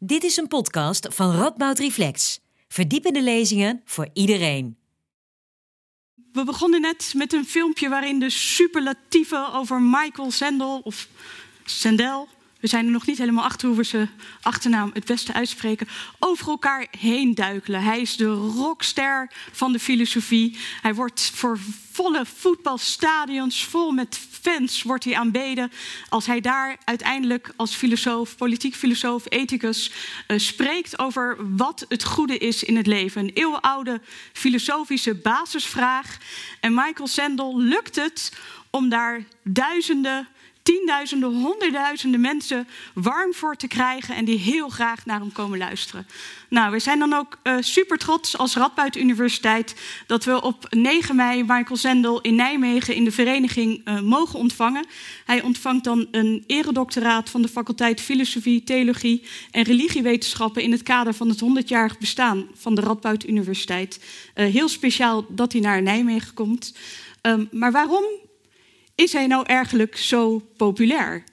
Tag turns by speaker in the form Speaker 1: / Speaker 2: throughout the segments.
Speaker 1: Dit is een podcast van Radboud Reflex. Verdiepende lezingen voor iedereen.
Speaker 2: We begonnen net met een filmpje waarin de superlatieven over Michael Sandel of Sandel we zijn er nog niet helemaal achter hoe we zijn achternaam het beste uitspreken, over elkaar heen duikelen. Hij is de rockster van de filosofie. Hij wordt voor volle voetbalstadions, vol met fans, wordt hij aanbeden. Als hij daar uiteindelijk als filosoof, politiek filosoof, ethicus, uh, spreekt over wat het goede is in het leven. Een eeuwenoude filosofische basisvraag. En Michael Sandel lukt het om daar duizenden tienduizenden, honderdduizenden mensen warm voor te krijgen en die heel graag naar hem komen luisteren. Nou, we zijn dan ook uh, super trots als Radboud Universiteit dat we op 9 mei Michael Zendel in Nijmegen in de vereniging uh, mogen ontvangen. Hij ontvangt dan een eredoctoraat van de faculteit Filosofie, Theologie en Religiewetenschappen in het kader van het 100-jarig bestaan van de Radboud Universiteit. Uh, heel speciaal dat hij naar Nijmegen komt. Um, maar waarom is hij nou eigenlijk zo populair?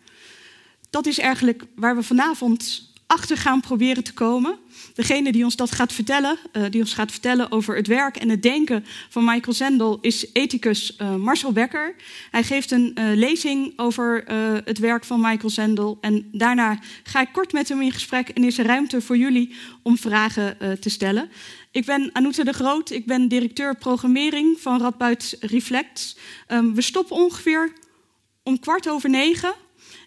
Speaker 2: Dat is eigenlijk waar we vanavond achter gaan proberen te komen. Degene die ons dat gaat vertellen, uh, die ons gaat vertellen over het werk en het denken van Michael Zendel, is ethicus uh, Marcel Becker. Hij geeft een uh, lezing over het werk van Michael Zendel. En daarna ga ik kort met hem in gesprek en is er ruimte voor jullie om vragen te stellen. Ik ben Anoute de Groot, ik ben directeur programmering van Radboud Reflect. Um, we stoppen ongeveer om kwart over negen.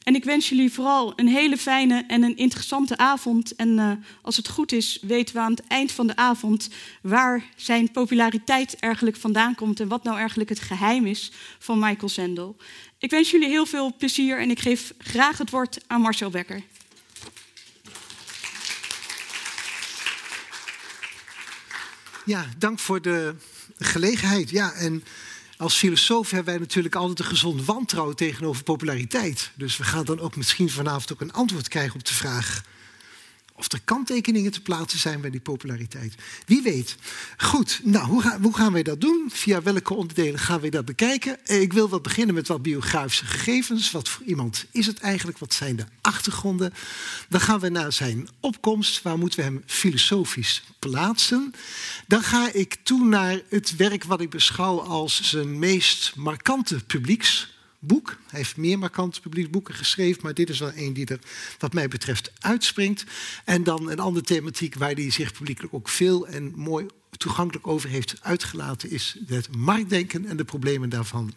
Speaker 2: En ik wens jullie vooral een hele fijne en een interessante avond. En uh, als het goed is, weten we aan het eind van de avond waar zijn populariteit eigenlijk vandaan komt en wat nou eigenlijk het geheim is van Michael Zendel. Ik wens jullie heel veel plezier en ik geef graag het woord aan Marcel Becker.
Speaker 3: Ja, dank voor de gelegenheid. Ja, en als filosoof hebben wij natuurlijk altijd een gezond wantrouwen tegenover populariteit. Dus we gaan dan ook misschien vanavond ook een antwoord krijgen op de vraag of er kanttekeningen te plaatsen zijn bij die populariteit. Wie weet. Goed, nou, hoe, hoe gaan wij dat doen? Via welke onderdelen gaan we dat bekijken? Eh, ik wil wel beginnen met wat biografische gegevens. Wat voor iemand is het eigenlijk? Wat zijn de achtergronden? Dan gaan we naar zijn opkomst. Waar moeten we hem filosofisch plaatsen? Dan ga ik toe naar het werk wat ik beschouw als zijn meest markante publieks boek. Hij heeft meer markante publieksboeken geschreven, maar dit is wel een die er, wat mij betreft, uitspringt. En dan een andere thematiek waar hij zich publiekelijk ook veel en mooi toegankelijk over heeft uitgelaten, is het marktdenken en de problemen daarvan.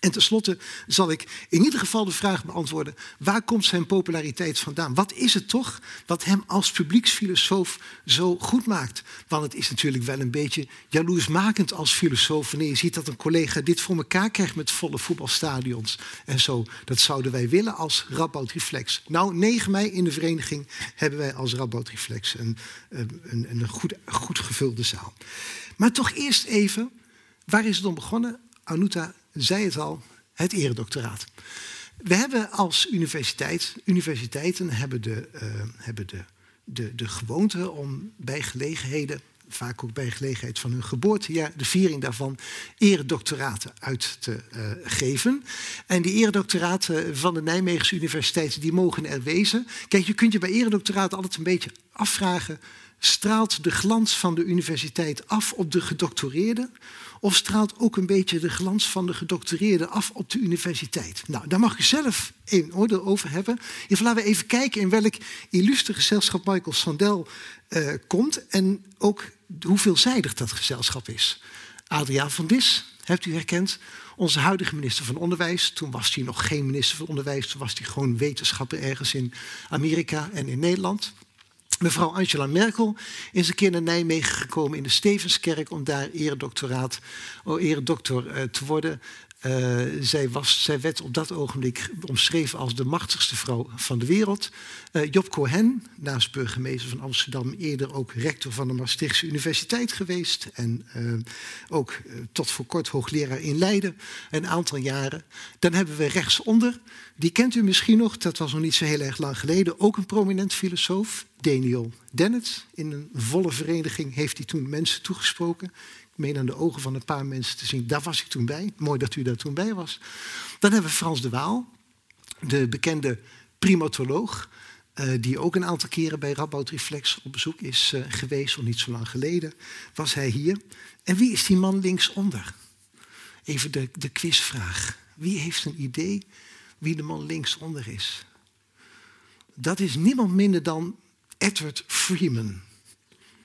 Speaker 3: En tenslotte zal ik in ieder geval de vraag beantwoorden: waar komt zijn populariteit vandaan? Wat is het toch wat hem als publieksfilosoof zo goed maakt? Want het is natuurlijk wel een beetje jaloersmakend als filosoof wanneer je ziet dat een collega dit voor elkaar krijgt met volle voetbalstadions en zo. Dat zouden wij willen als Radboud Reflex. Nou, 9 mei in de vereniging hebben wij als Radboud Reflex een, een, een goed, goed gevulde zaal. Maar toch eerst even, waar is het om begonnen? Anuta zei het al, het eredoctoraat. We hebben als universiteit, universiteiten hebben de, uh, hebben de, de, de gewoonte om bij gelegenheden, vaak ook bij gelegenheid van hun geboortejaar, de viering daarvan, eredoctoraten uit te uh, geven. En die eredoctoraten van de Nijmeegse Universiteit, die mogen er wezen. Kijk, je kunt je bij eredoctoraten altijd een beetje afvragen, straalt de glans van de universiteit af op de gedoctoreerden? Of straalt ook een beetje de glans van de gedoctoreerde af op de universiteit? Nou, daar mag je zelf een oordeel over hebben. Even laten we even kijken in welk illustre gezelschap Michael Sandel uh, komt. En ook hoe veelzijdig dat gezelschap is. Adriaan van Dis, hebt u herkend? Onze huidige minister van Onderwijs. Toen was hij nog geen minister van Onderwijs. Toen was hij gewoon wetenschapper ergens in Amerika en in Nederland. Mevrouw Angela Merkel is een keer naar Nijmegen gekomen in de Stevenskerk om daar eredoctoraat, oh, eredoctor uh, te worden. Uh, zij, was, zij werd op dat ogenblik omschreven als de machtigste vrouw van de wereld. Uh, Job Cohen, naast burgemeester van Amsterdam, eerder ook rector van de Maastrichtse Universiteit geweest. En uh, ook tot voor kort hoogleraar in Leiden, een aantal jaren. Dan hebben we rechtsonder, die kent u misschien nog, dat was nog niet zo heel erg lang geleden, ook een prominent filosoof, Daniel Dennett. In een volle vereniging heeft hij toen mensen toegesproken meen aan de ogen van een paar mensen te zien. Daar was ik toen bij. Mooi dat u daar toen bij was. Dan hebben we Frans de Waal, de bekende primatoloog. uh, die ook een aantal keren bij Radboud Reflex op bezoek is uh, geweest, al niet zo lang geleden, was hij hier. En wie is die man linksonder? Even de, de quizvraag. Wie heeft een idee wie de man linksonder is? Dat is niemand minder dan Edward Freeman.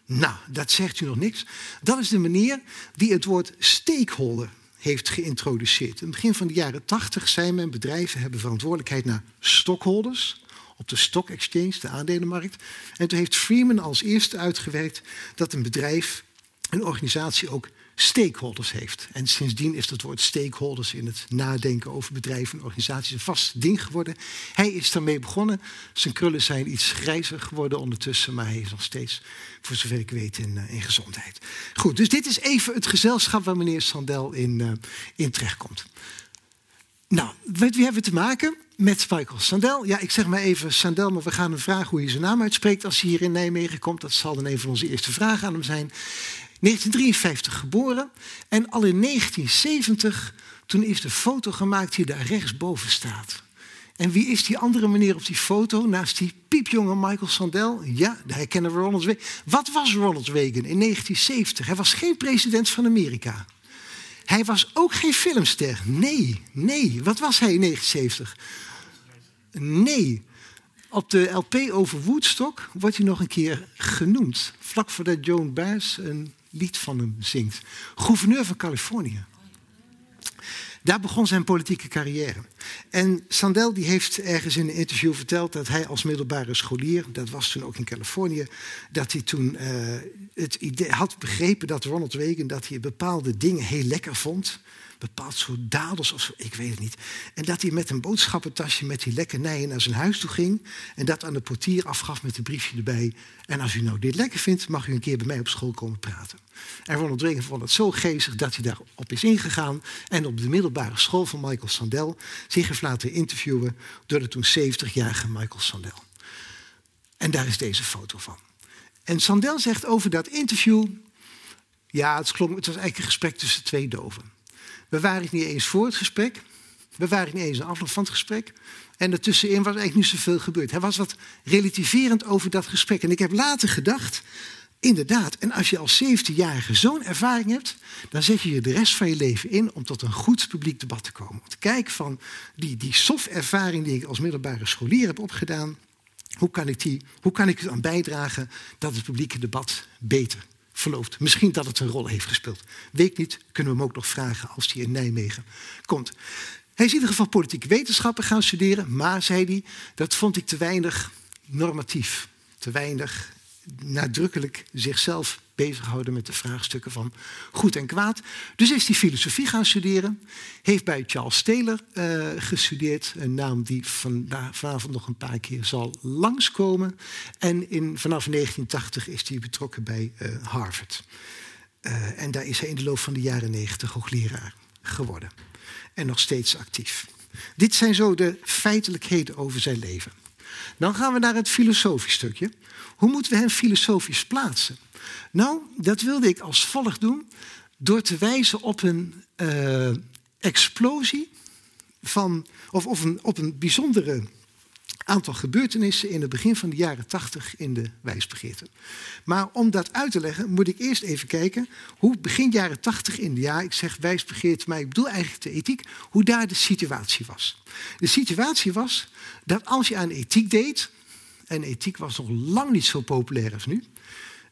Speaker 3: Nou, dat zegt u nog niks. Dat is de meneer die het woord stakeholder heeft geïntroduceerd. In het begin van de jaren 80 zei men bedrijven hebben verantwoordelijkheid naar stockholders op de stock exchange, de aandelenmarkt. En toen heeft Freeman als eerste uitgewerkt dat een bedrijf, een organisatie ook stakeholders heeft. En sindsdien is het woord stakeholders in het nadenken over bedrijven en organisaties een vast ding geworden. Hij is daarmee begonnen. Zijn krullen zijn iets grijzer geworden ondertussen, maar hij is nog steeds, voor zover ik weet, in, in gezondheid. Goed, dus dit is even het gezelschap waar meneer Sandel in, uh, in terechtkomt. Nou, met wie hebben we te maken? Met Michael Sandel. Ja, ik zeg maar even Sandel, maar we gaan hem vragen hoe hij zijn naam uitspreekt als hij hier in Nijmegen komt. Dat zal dan een van onze eerste vragen aan hem zijn. 1953 geboren en al in 1970, toen is de foto gemaakt die daar rechtsboven staat. En wie is die andere meneer op die foto naast die piepjonge Michael Sandel? Ja, de herkennen we Ronald Reagan. Wat was Ronald Reagan in 1970? Hij was geen president van Amerika. Hij was ook geen filmster. Nee, nee. Wat was hij in 1970? Nee. Op de LP over Woodstock wordt hij nog een keer genoemd. Vlak voordat Joan Baez een lied van hem zingt. Gouverneur van Californië. Daar begon zijn politieke carrière. En Sandel die heeft ergens in een interview verteld dat hij als middelbare scholier, dat was toen ook in Californië, dat hij toen uh, het idee had begrepen dat Ronald Reagan dat hij bepaalde dingen heel lekker vond bepaald soort dadels of zo, ik weet het niet. En dat hij met een boodschappentasje met die lekkernijen naar zijn huis toe ging. En dat aan de portier afgaf met een briefje erbij. En als u nou dit lekker vindt, mag u een keer bij mij op school komen praten. En Ronald Reagan vond het zo geestig dat hij daarop is ingegaan. En op de middelbare school van Michael Sandel zich heeft laten interviewen door de toen 70-jarige Michael Sandel. En daar is deze foto van. En Sandel zegt over dat interview. Ja, het, klonk, het was eigenlijk een gesprek tussen twee doven. We waren niet eens voor het gesprek. We waren niet eens een afloop van het gesprek. En ertussenin was eigenlijk niet zoveel gebeurd. Hij was wat relativerend over dat gesprek. En ik heb later gedacht, inderdaad, en als je als 17-jarige zo'n ervaring hebt, dan zet je je de rest van je leven in om tot een goed publiek debat te komen. Om te kijken van die, die soft-ervaring die ik als middelbare scholier heb opgedaan, hoe kan ik, die, hoe kan ik er aan bijdragen dat het publieke debat beter verloopt. Misschien dat het een rol heeft gespeeld. Weet niet, kunnen we hem ook nog vragen als hij in Nijmegen komt. Hij is in ieder geval politieke wetenschappen gaan studeren, maar zei hij, dat vond ik te weinig normatief. Te weinig nadrukkelijk zichzelf bezighouden met de vraagstukken van goed en kwaad. Dus is hij filosofie gaan studeren. Heeft bij Charles Taylor uh, gestudeerd. Een naam die vanavond nog een paar keer zal langskomen. En in, vanaf 1980 is hij betrokken bij uh, Harvard. Uh, en daar is hij in de loop van de jaren 90 hoogleraar geworden. En nog steeds actief. Dit zijn zo de feitelijkheden over zijn leven. Dan gaan we naar het filosofisch stukje. Hoe moeten we hem filosofisch plaatsen? Nou, dat wilde ik als volgt doen door te wijzen op een uh, explosie van, of, of een, op een bijzondere aantal gebeurtenissen in het begin van de jaren tachtig in de wijsbegeerte. Maar om dat uit te leggen moet ik eerst even kijken hoe begin jaren tachtig in de jaar, ik zeg wijsbegeerte, maar ik bedoel eigenlijk de ethiek, hoe daar de situatie was. De situatie was dat als je aan ethiek deed, en ethiek was nog lang niet zo populair als nu,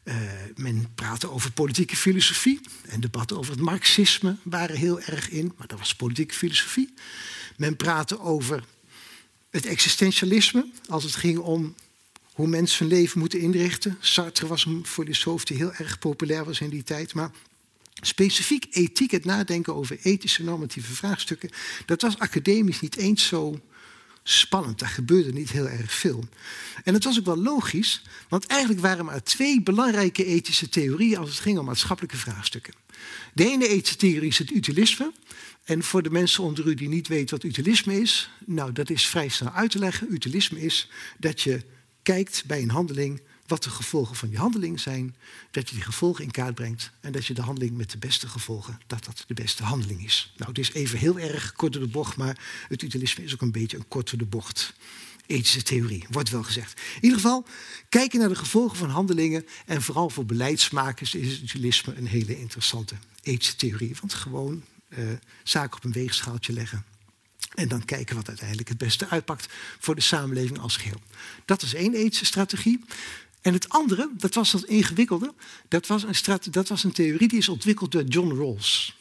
Speaker 3: uh, men praatte over politieke filosofie en debatten over het marxisme waren heel erg in, maar dat was politieke filosofie. Men praatte over het existentialisme als het ging om hoe mensen hun leven moeten inrichten. Sartre was een filosoof die heel erg populair was in die tijd, maar specifiek ethiek, het nadenken over ethische normatieve vraagstukken, dat was academisch niet eens zo spannend. Daar gebeurde niet heel erg veel. En het was ook wel logisch, want eigenlijk waren er maar twee belangrijke ethische theorieën als het ging om maatschappelijke vraagstukken. De ene ethische theorie is het utilisme. En voor de mensen onder u die niet weten wat utilisme is, nou dat is vrij snel uit te leggen. Utilisme is dat je kijkt bij een handeling wat de gevolgen van die handeling zijn, dat je die gevolgen in kaart brengt en dat je de handeling met de beste gevolgen, dat dat de beste handeling is. Nou, het is even heel erg kort door de bocht, maar het utilisme is ook een beetje een kort door de bocht ethische theorie, wordt wel gezegd. In ieder geval, kijken naar de gevolgen van handelingen en vooral voor beleidsmakers is het utilisme een hele interessante ethische theorie. Want gewoon uh, zaken op een weegschaaltje leggen en dan kijken wat uiteindelijk het beste uitpakt voor de samenleving als geheel. Dat is één ethische strategie. En het andere, dat was dat ingewikkelde, dat was een, dat was een theorie die is ontwikkeld door John Rawls.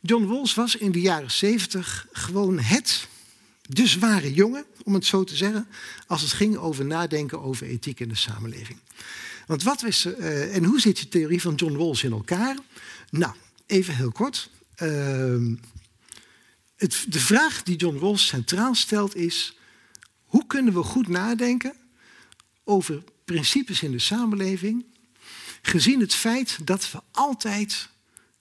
Speaker 3: John Rawls was in de jaren zeventig gewoon het, de zware jongen, om het zo te zeggen, als het ging over nadenken over ethiek in de samenleving. Want wat is, uh, en hoe zit die theorie van John Rawls in elkaar? Nou, even heel kort. Uh, het, de vraag die John Rawls centraal stelt is: hoe kunnen we goed nadenken over principes in de samenleving, gezien het feit dat we altijd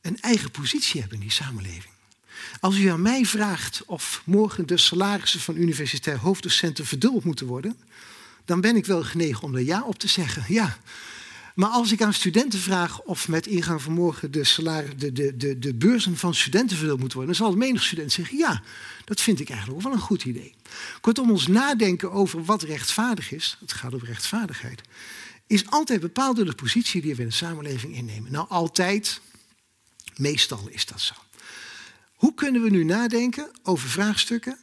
Speaker 3: een eigen positie hebben in die samenleving? Als u aan mij vraagt of morgen de salarissen van universitair hoofddocenten verdubbeld moeten worden, dan ben ik wel genegen om daar ja op te zeggen. Ja, maar als ik aan studenten vraag of met ingang van morgen de, salaris, de, de, de, de beurzen van studenten verdeeld moeten worden, dan zal menig student zeggen: ja, dat vind ik eigenlijk wel een goed idee. Kortom, ons nadenken over wat rechtvaardig is, het gaat over rechtvaardigheid, is altijd bepaald door de positie die we in de samenleving innemen. Nou, altijd, meestal is dat zo. Hoe kunnen we nu nadenken over vraagstukken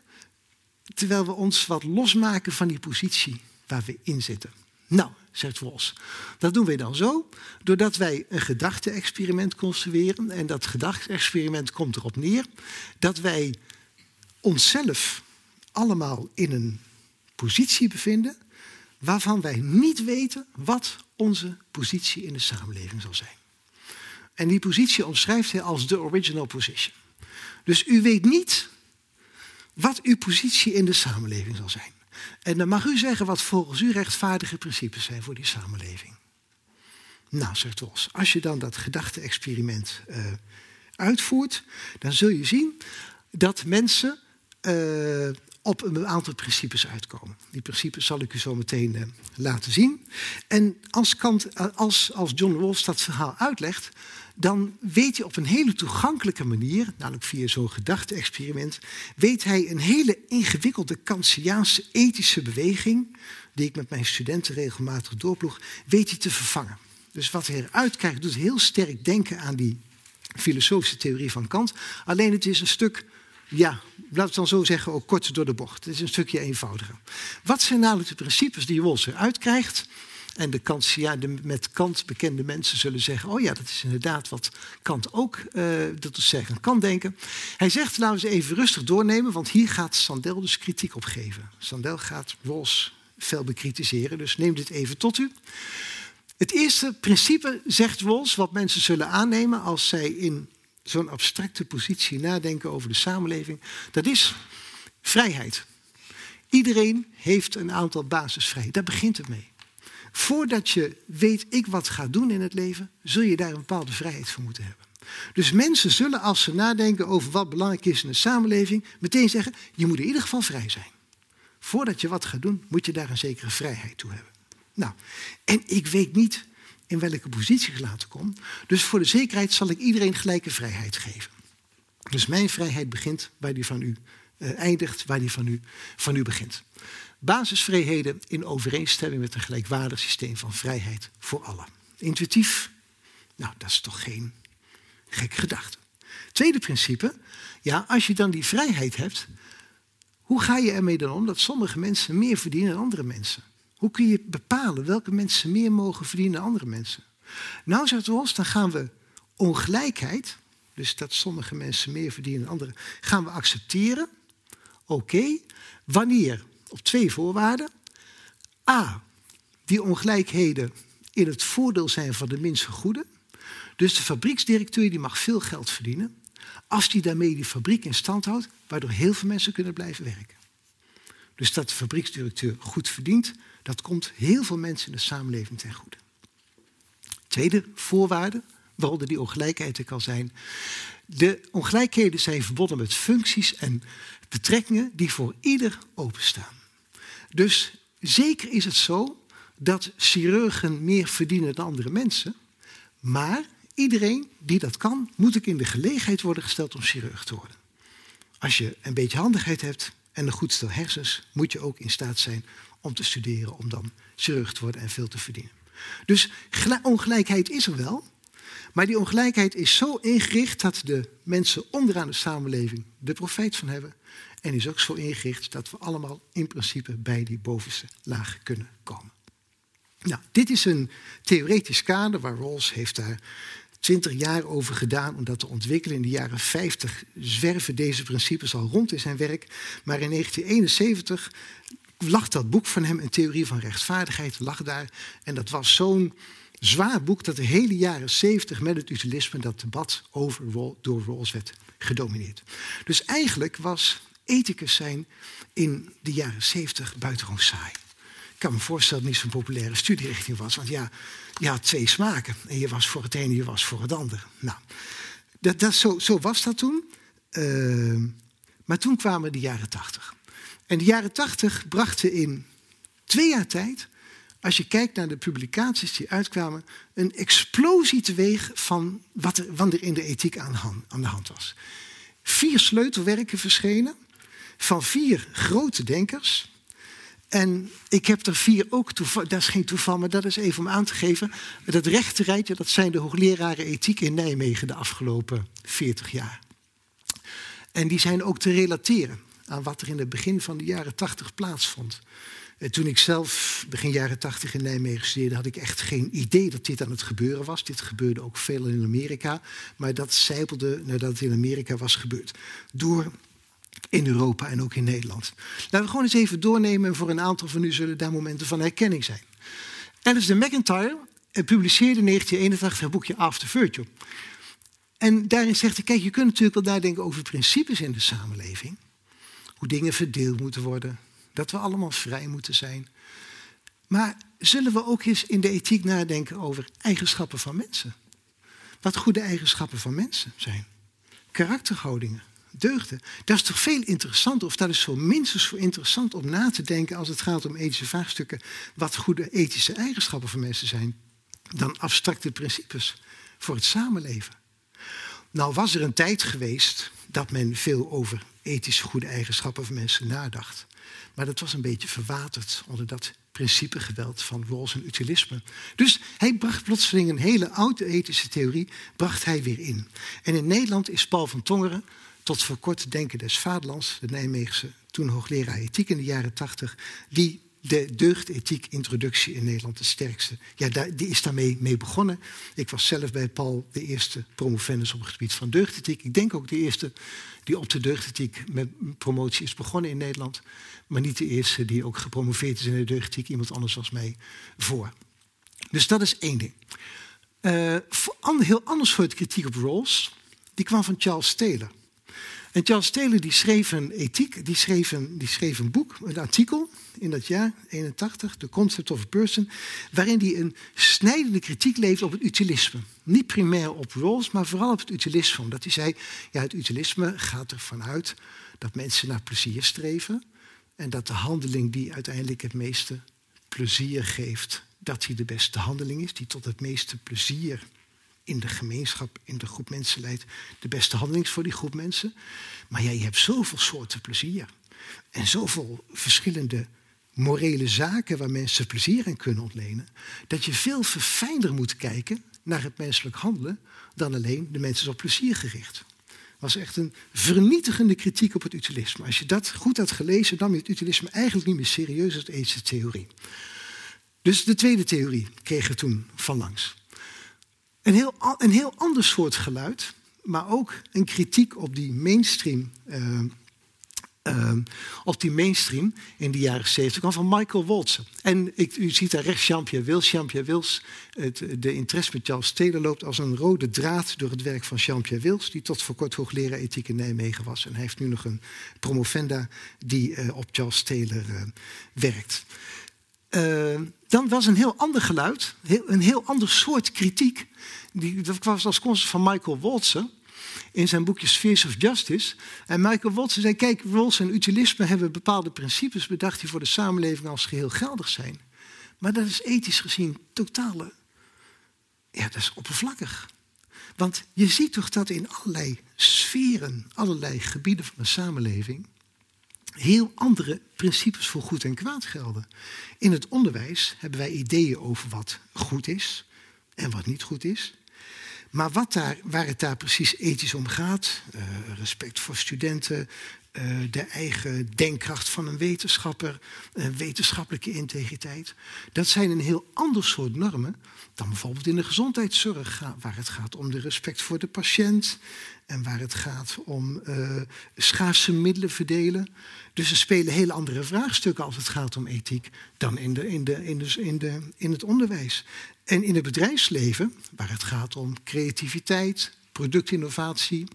Speaker 3: terwijl we ons wat losmaken van die positie waar we in zitten? Nou, zegt Vos. Dat doen wij dan zo, doordat wij een gedachte-experiment construeren. En dat gedachte-experiment komt erop neer dat wij onszelf allemaal in een positie bevinden waarvan wij niet weten wat onze positie in de samenleving zal zijn. En die positie omschrijft hij als de original position. Dus u weet niet wat uw positie in de samenleving zal zijn. En dan mag u zeggen wat volgens u rechtvaardige principes zijn voor die samenleving. Nou, zegt als je dan dat gedachte-experiment uh, uitvoert, dan zul je zien dat mensen uh, op een aantal principes uitkomen. Die principes zal ik u zo meteen uh, laten zien. En als, Kant, als, als John Rawls dat verhaal uitlegt, dan weet hij op een hele toegankelijke manier, namelijk via zo'n gedachte-experiment, weet hij een hele ingewikkelde Kantiaanse ethische beweging, die ik met mijn studenten regelmatig doorploeg, weet hij te vervangen. Dus wat hij eruit krijgt, doet heel sterk denken aan die filosofische theorie van Kant. Alleen het is een stuk, ja, laat het dan zo zeggen, ook kort door de bocht. Het is een stukje eenvoudiger. Wat zijn namelijk de principes die Rawls eruit krijgt? En de, Kant, ja, de met Kant bekende mensen zullen zeggen: Oh ja, dat is inderdaad wat Kant ook uh, dat zeggen kan denken. Hij zegt: Laten we eens even rustig doornemen, want hier gaat Sandel dus kritiek op geven. Sandel gaat Rawls fel bekritiseren, dus neem dit even tot u. Het eerste principe, zegt Rawls, wat mensen zullen aannemen als zij in zo'n abstracte positie nadenken over de samenleving, dat is vrijheid. Iedereen heeft een aantal basisvrijheden. Daar begint het mee. Voordat je weet ik wat ga doen in het leven, zul je daar een bepaalde vrijheid voor moeten hebben. Dus mensen zullen als ze nadenken over wat belangrijk is in de samenleving, meteen zeggen, je moet in ieder geval vrij zijn. Voordat je wat gaat doen, moet je daar een zekere vrijheid toe hebben. Nou, en ik weet niet in welke positie ik later kom. Dus voor de zekerheid zal ik iedereen gelijke vrijheid geven. Dus mijn vrijheid begint waar die van u uh, eindigt, waar die van u, van u begint basisvrijheden in overeenstemming met een gelijkwaardig systeem van vrijheid voor allen. Intuïtief, nou, dat is toch geen gekke gedachte. Tweede principe, ja, als je dan die vrijheid hebt, hoe ga je ermee dan om dat sommige mensen meer verdienen dan andere mensen? Hoe kun je bepalen welke mensen meer mogen verdienen dan andere mensen? Nou, zegt Ros, dan gaan we ongelijkheid, dus dat sommige mensen meer verdienen dan anderen, gaan we accepteren. Oké, wanneer op twee voorwaarden. A, die ongelijkheden in het voordeel zijn van de minste goede. Dus de fabrieksdirecteur die mag veel geld verdienen. Als die daarmee die fabriek in stand houdt, waardoor heel veel mensen kunnen blijven werken. Dus dat de fabrieksdirecteur goed verdient, dat komt heel veel mensen in de samenleving ten goede. Tweede voorwaarde, waaronder die ongelijkheid er kan zijn. De ongelijkheden zijn verbonden met functies en betrekkingen die voor ieder openstaan. Dus zeker is het zo dat chirurgen meer verdienen dan andere mensen. Maar iedereen die dat kan, moet ook in de gelegenheid worden gesteld om chirurg te worden. Als je een beetje handigheid hebt, en een goed stel hersens moet je ook in staat zijn om te studeren, om dan chirurg te worden en veel te verdienen. Dus ongelijkheid is er wel, maar die ongelijkheid is zo ingericht dat de mensen onderaan de samenleving de profijt van hebben. En is ook zo ingericht dat we allemaal in principe bij die bovenste laag kunnen komen. Nou, dit is een theoretisch kader waar Rawls heeft daar twintig jaar over gedaan om dat te ontwikkelen. In de jaren 50 zwerven deze principes al rond in zijn werk. Maar in 1971 lag dat boek van hem, Een Theorie van Rechtvaardigheid, lag daar. En dat was zo'n zwaar boek dat de hele jaren 70 met het utilisme dat debat over door Rawls werd gedomineerd. Dus eigenlijk was ethicus zijn in de jaren 70 buitengewoon saai. Ik kan me voorstellen dat het niet zo'n populaire studierichting was. Want ja, je had twee smaken. En je was voor het ene, je was voor het ander. Nou, dat, dat, zo, zo was dat toen. Uh, maar toen kwamen de jaren 80. En de jaren 80 brachten in twee jaar tijd, als je kijkt naar de publicaties die uitkwamen, een explosie teweeg van wat er, er in de ethiek aan, aan de hand was. Vier sleutelwerken verschenen van vier grote denkers. En ik heb er vier ook toeval, dat is geen toeval, maar dat is even om aan te geven. Dat rechterrijtje, dat zijn de hoogleraren ethiek in Nijmegen de afgelopen 40 jaar. En die zijn ook te relateren aan wat er in het begin van de jaren 80 plaatsvond. En toen ik zelf begin jaren 80 in Nijmegen studeerde, had ik echt geen idee dat dit aan het gebeuren was. Dit gebeurde ook veel in Amerika, maar dat zijpelde nadat het in Amerika was gebeurd. Door in Europa en ook in Nederland. Laten we gewoon eens even doornemen en voor een aantal van u zullen daar momenten van herkenning zijn. Alice de McIntyre publiceerde in 1981 het boekje After Virtue. En daarin zegt hij, kijk, je kunt natuurlijk wel nadenken over principes in de samenleving. Hoe dingen verdeeld moeten worden. Dat we allemaal vrij moeten zijn. Maar zullen we ook eens in de ethiek nadenken over eigenschappen van mensen? Wat goede eigenschappen van mensen zijn. Karakterhoudingen deugden. Dat is toch veel interessanter, of dat is zo minstens zo interessant om na te denken als het gaat om ethische vraagstukken, wat goede ethische eigenschappen van mensen zijn, dan abstracte principes voor het samenleven. Nou was er een tijd geweest dat men veel over ethische goede eigenschappen van mensen nadacht. Maar dat was een beetje verwaterd onder dat principegeweld van Rawls en utilisme. Dus hij bracht plotseling een hele oude ethische theorie bracht hij weer in. En in Nederland is Paul van Tongeren tot voor kort denken des vaderlands, de Nijmeegse, toen hoogleraar ethiek in de jaren tachtig, die de deugdethiek introductie in Nederland de sterkste. Ja, die is daarmee mee begonnen. Ik was zelf bij Paul de eerste promovendus op het gebied van deugdethiek. Ik denk ook de eerste die op de deugdethiek met promotie is begonnen in Nederland. Maar niet de eerste die ook gepromoveerd is in de deugdethiek. Iemand anders was mij voor. Dus dat is één ding. Uh, een heel ander soort kritiek op Rawls, die kwam van Charles Taylor. En Charles Taylor die schreef een ethiek, die schreef een, die schreef een boek, een artikel in dat jaar, 81, The Concept of a Person, waarin hij een snijdende kritiek leverde op het utilisme. Niet primair op Rawls, maar vooral op het utilisme. Omdat hij zei, ja, het utilisme gaat ervan uit dat mensen naar plezier streven en dat de handeling die uiteindelijk het meeste plezier geeft, dat die de beste handeling is, die tot het meeste plezier in de gemeenschap, in de groep mensen leidt, de beste handeling voor die groep mensen. Maar ja, je hebt zoveel soorten plezier. En zoveel verschillende morele zaken waar mensen plezier aan kunnen ontlenen, dat je veel verfijnder moet kijken naar het menselijk handelen dan alleen de mensen op plezier gericht. was echt een vernietigende kritiek op het utilisme. Als je dat goed had gelezen, nam je het utilisme eigenlijk niet meer serieus als ethische theorie. Dus de tweede theorie kreeg er toen van langs. Een heel, een heel ander soort geluid, maar ook een kritiek op die mainstream. Uh, uh, op die mainstream in de jaren 70 kwam van Michael Walzer. En ik, u ziet daar rechts Jean-Pierre Wils. Jean-Pierre Wils, het, de interesse met Charles Taylor loopt als een rode draad door het werk van Jean-Pierre Wils, die tot voor kort hoogleraar ethiek in Nijmegen was. En hij heeft nu nog een promovenda die uh, op Charles Taylor werkt. Dan was een heel ander geluid, een heel ander soort kritiek die, dat was als concept van Michael Walzer in zijn boekje Spheres of Justice. En Michael Walzer zei, kijk, Rawls en utilisme hebben bepaalde principes bedacht die voor de samenleving als geheel geldig zijn. Maar dat is ethisch gezien totale, ja, dat is oppervlakkig. Want je ziet toch dat in allerlei sferen, allerlei gebieden van de samenleving, heel andere principes voor goed en kwaad gelden. In het onderwijs hebben wij ideeën over wat goed is en wat niet goed is. Maar wat daar, waar het daar precies ethisch om gaat, uh, respect voor studenten, uh, de eigen denkkracht van een wetenschapper, uh, wetenschappelijke integriteit, dat zijn een heel ander soort normen dan bijvoorbeeld in de gezondheidszorg, waar het gaat om de respect voor de patiënt en waar het gaat om schaarse middelen verdelen. Dus er spelen hele andere vraagstukken als het gaat om ethiek dan in, de, in, de, in, de, in, de, in het onderwijs. En in het bedrijfsleven, waar het gaat om creativiteit, productinnovatie,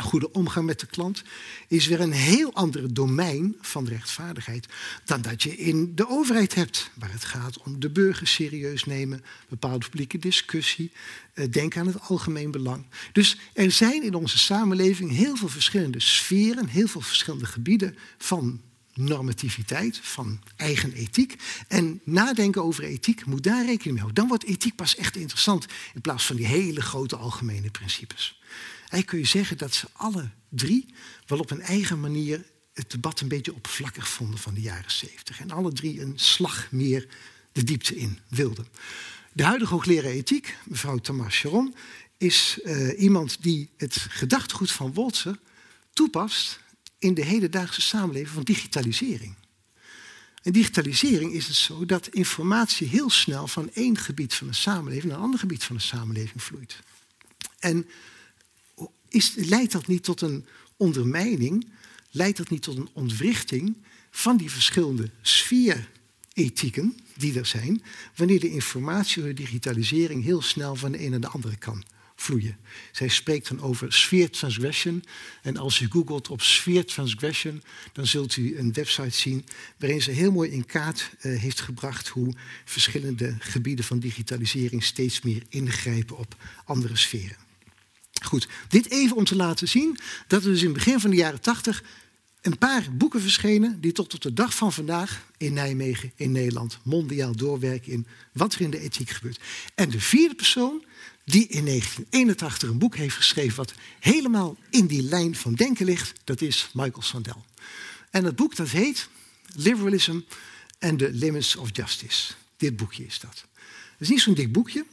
Speaker 3: goede omgang met de klant, is weer een heel ander domein van rechtvaardigheid dan dat je in de overheid hebt, waar het gaat om de burger serieus nemen, bepaalde publieke discussie, eh, denk aan het algemeen belang. Dus er zijn in onze samenleving heel veel verschillende sferen, heel veel verschillende gebieden van normativiteit, van eigen ethiek. En nadenken over ethiek moet daar rekening mee houden. Dan wordt ethiek pas echt interessant in plaats van die hele grote algemene principes. Eigenlijk kun je zeggen dat ze alle drie wel op een eigen manier het debat een beetje oppervlakkig vonden van de jaren 70. En alle drie een slag meer de diepte in wilden. De huidige hoogleraar ethiek, mevrouw Tamar Sharon, is uh, iemand die het gedachtegoed van Woltse toepast in de hedendaagse samenleving van digitalisering. En digitalisering is het zo dat informatie heel snel van één gebied van de samenleving naar een ander gebied van de samenleving vloeit. En is, leidt dat niet tot een ondermijning? Leidt dat niet tot een ontwrichting van die verschillende sfeerethieken die er zijn, wanneer de informatie door de digitalisering heel snel van de een naar de andere kan vloeien? Zij spreekt dan over sphere transgression. En als u googelt op sphere transgression, dan zult u een website zien waarin ze heel mooi in kaart uh, heeft gebracht hoe verschillende gebieden van digitalisering steeds meer ingrijpen op andere sferen. Goed, dit even om te laten zien dat er dus in het begin van de jaren tachtig een paar boeken verschenen die tot op de dag van vandaag in Nijmegen, in Nederland, mondiaal doorwerken in wat er in de ethiek gebeurt. En de vierde persoon die in 1981 een boek heeft geschreven wat helemaal in die lijn van denken ligt, dat is Michael Sandel. En dat boek dat heet Liberalism and the Limits of Justice. Dit boekje is dat. Het is niet zo'n dik boekje.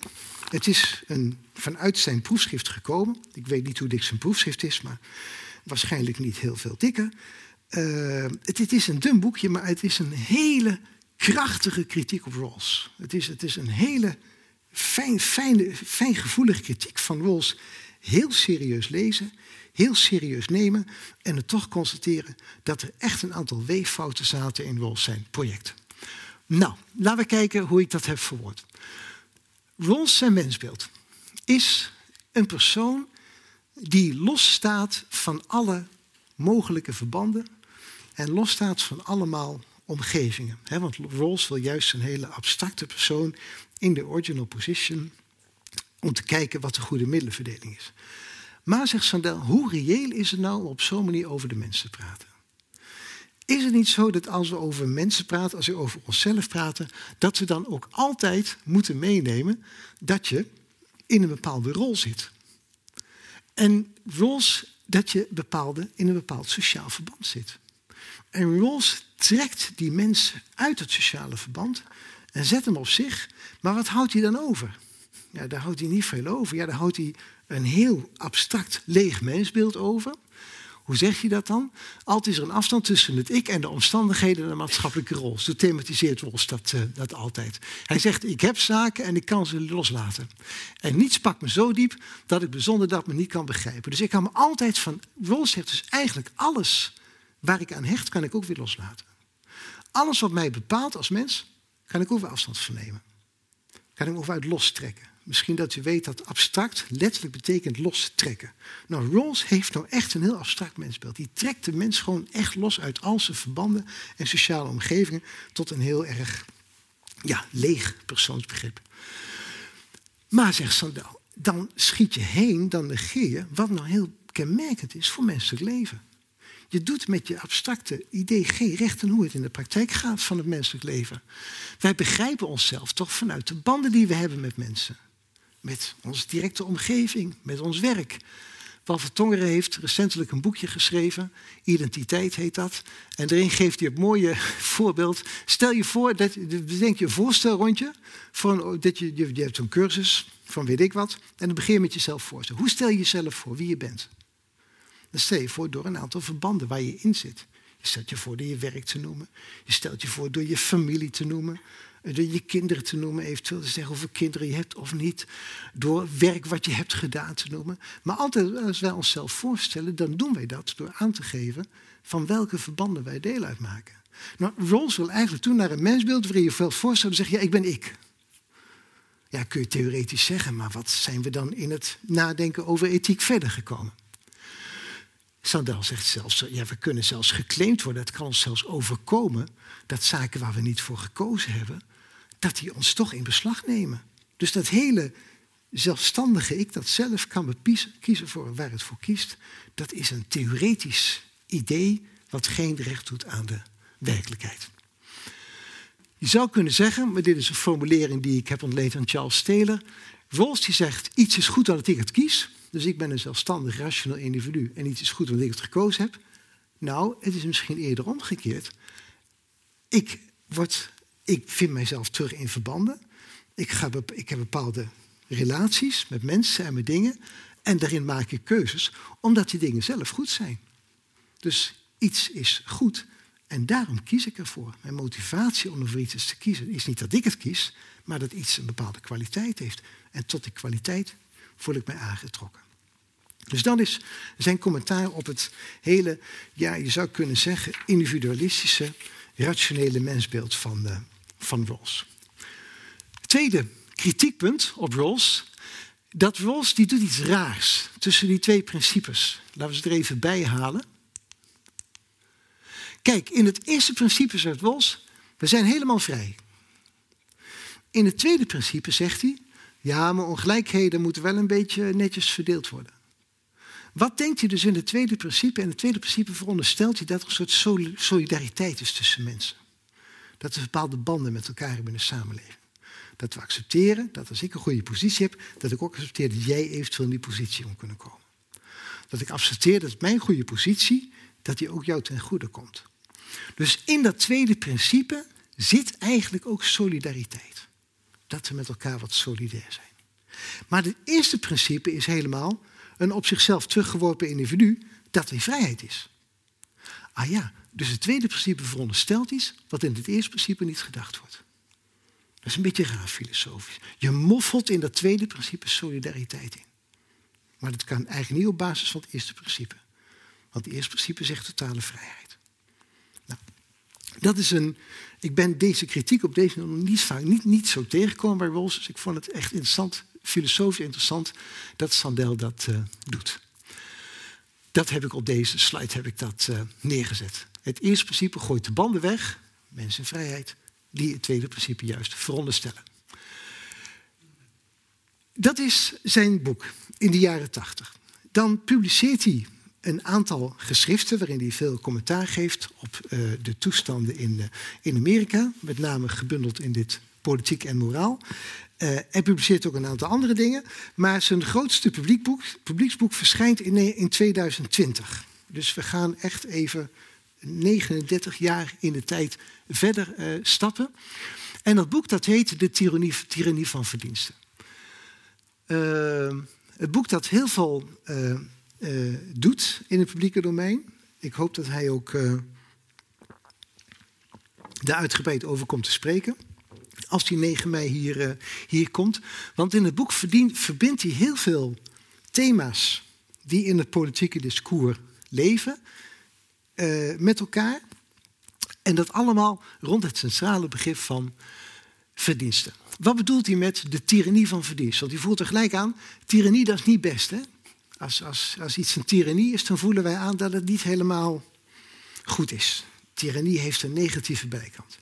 Speaker 3: Het is een, vanuit zijn proefschrift gekomen. Ik weet niet hoe dik zijn proefschrift is, maar waarschijnlijk niet heel veel dikker. Uh, het, het, is een dun boekje, maar het is een hele krachtige kritiek op Rawls. Het is, het is een hele fijn, fijne, fijngevoelige kritiek van Rawls. Heel serieus lezen, heel serieus nemen en het toch constateren dat er echt een aantal weeffouten zaten in Rawls zijn project. Nou, laten we kijken hoe ik dat heb verwoord. Rawls zijn mensbeeld is een persoon die losstaat van alle mogelijke verbanden en losstaat van allemaal omgevingen. want Rawls wil juist een hele abstracte persoon in de original position om te kijken wat de goede middelenverdeling is. Maar zegt Sandel, hoe reëel is het nou om op zo'n manier over de mensen te praten? Is het niet zo dat als we over mensen praten, als we over onszelf praten, dat we dan ook altijd moeten meenemen dat je in een bepaalde rol zit? En roles dat je bepaalde, in een bepaald sociaal verband zit. En roles trekt die mensen uit het sociale verband en zet hem op zich. Maar wat houdt hij dan over? Ja, daar houdt hij niet veel over. Ja, daar houdt hij een heel abstract leeg mensbeeld over. Hoe zeg je dat dan? Altijd is er een afstand tussen het ik en de omstandigheden en de maatschappelijke rol. Zo thematiseert Ros dat, uh, dat altijd. Hij zegt, ik heb zaken en ik kan ze loslaten. En niets pakt me zo diep dat ik bijzonder dat me niet kan begrijpen. Dus ik kan me altijd van... Ros zegt dus eigenlijk alles waar ik aan hecht, kan ik ook weer loslaten. Alles wat mij bepaalt als mens, kan ik ook weer afstand van nemen. Kan ik ook uit lostrekken. Misschien dat u weet dat abstract letterlijk betekent lostrekken. Nou, Rawls heeft nou echt een heel abstract mensbeeld. Die trekt de mens gewoon echt los uit al zijn verbanden en sociale omgevingen tot een heel erg ja, leeg persoonsbegrip. Maar, zegt Sandel, dan schiet je heen, dan negeer je wat nou heel kenmerkend is voor menselijk leven. Je doet met je abstracte idee geen recht aan hoe het in de praktijk gaat van het menselijk leven. Wij begrijpen onszelf toch vanuit de banden die we hebben met mensen met onze directe omgeving, met ons werk. Walter Tongeren heeft recentelijk een boekje geschreven. Identiteit heet dat. En daarin geeft hij het mooie voorbeeld. Stel je voor, dat, bedenk je een voorstelrondje. Voor een, dat je, je, hebt een cursus van weet ik wat. En dan begin je met jezelf voorstellen. Hoe stel je jezelf voor, wie je bent? Dan stel je voor door een aantal verbanden waar je in zit. Je stelt je voor door je werk te noemen. Je stelt je voor door je familie te noemen. Door je kinderen te noemen, eventueel te zeggen hoeveel kinderen je hebt of niet. Door werk wat je hebt gedaan te noemen. Maar altijd als wij onszelf voorstellen, dan doen wij dat door aan te geven van welke verbanden wij deel uitmaken. Nou, Rawls wil eigenlijk toen naar een mensbeeld waarin je veel voorstelt, dan zeg je, ja, ik ben ik. Ja, kun je theoretisch zeggen, maar wat zijn we dan in het nadenken over ethiek verder gekomen? Sandel zegt zelfs, ja, we kunnen zelfs geclaimd worden, het kan ons zelfs overkomen, dat zaken waar we niet voor gekozen hebben, dat die ons toch in beslag nemen. Dus dat hele zelfstandige ik, dat zelf kan kiezen voor waar het voor kiest, dat is een theoretisch idee wat geen recht doet aan de werkelijkheid. Je zou kunnen zeggen, maar dit is een formulering die ik heb ontleend aan Charles Taylor. Rawls die zegt, iets is goed omdat ik het kies. Dus ik ben een zelfstandig, rationeel individu. En iets is goed omdat ik het gekozen heb. Nou, het is misschien eerder omgekeerd. Ik, word, ik vind mijzelf terug in verbanden. Ik, ga, ik heb bepaalde relaties met mensen en met dingen. En daarin maak ik keuzes, omdat die dingen zelf goed zijn. Dus iets is goed en daarom kies ik ervoor. Mijn motivatie om voor iets te kiezen is niet dat ik het kies, maar dat iets een bepaalde kwaliteit heeft. En tot die kwaliteit voel ik mij aangetrokken. Dus dat is zijn commentaar op het hele, ja, je zou kunnen zeggen, individualistische, rationele mensbeeld van, uh, van Rawls. Tweede kritiekpunt op Rawls, dat Rawls die doet iets raars tussen die twee principes. Laten we ze er even bij halen. Kijk, in het eerste principe zegt Rawls, we zijn helemaal vrij. In het tweede principe zegt hij, ja, maar ongelijkheden moeten wel een beetje netjes verdeeld worden. Wat denkt hij dus in het tweede principe? En het tweede principe veronderstelt hij dat er een soort solidariteit is tussen mensen. Dat er bepaalde banden met elkaar hebben in de samenleving. Dat we accepteren dat als ik een goede positie heb, dat ik ook accepteer dat jij eventueel in die positie moet kunnen komen. Dat ik accepteer dat mijn goede positie, dat die ook jou ten goede komt. Dus in dat tweede principe zit eigenlijk ook solidariteit. Dat we met elkaar wat solidair zijn. Maar het eerste principe is helemaal een op zichzelf teruggeworpen individu dat in vrijheid is. Ah ja, dus het tweede principe veronderstelt iets wat in het eerste principe niet gedacht wordt. Dat is een beetje raar filosofisch. Je moffelt in dat tweede principe solidariteit in. Maar dat kan eigenlijk niet op basis van het eerste principe. Want het eerste principe zegt totale vrijheid. Nou, dat is een. Ik ben deze kritiek op deze niet vaak niet, niet zo tegengekomen bij Rawls. Dus ik vond het echt interessant filosofisch interessant dat Sandel dat uh, doet. Dat heb ik op deze slide heb ik dat, uh, neergezet. Het eerste principe gooit de banden weg, mensenvrijheid, die het tweede principe juist veronderstellen. Dat is zijn boek in de jaren tachtig. Dan publiceert hij een aantal geschriften waarin hij veel commentaar geeft op uh, de toestanden in, in Amerika, met name gebundeld in dit politiek en moraal. Uh, hij publiceert ook een aantal andere dingen. Maar zijn grootste publieksboek verschijnt in, in 2020. Dus we gaan echt even 39 jaar in de tijd verder stappen. En dat boek dat heet De Tyrannie, Tyrannie van Verdiensten. Het boek dat heel veel doet in het publieke domein. Ik hoop dat hij ook daar uitgebreid over komt te spreken als die 9 mei hier, uh, hier komt. Want in het boek verbindt hij heel veel thema's die in het politieke discours leven uh, met elkaar. En dat allemaal rond het centrale begrip van verdiensten. Wat bedoelt hij met de tirannie van verdiensten? Want hij voelt er gelijk aan, tirannie dat is niet best. Hè? Als, als, iets een tirannie is, dan voelen wij aan dat het niet helemaal goed is. Tirannie heeft een negatieve bijkant.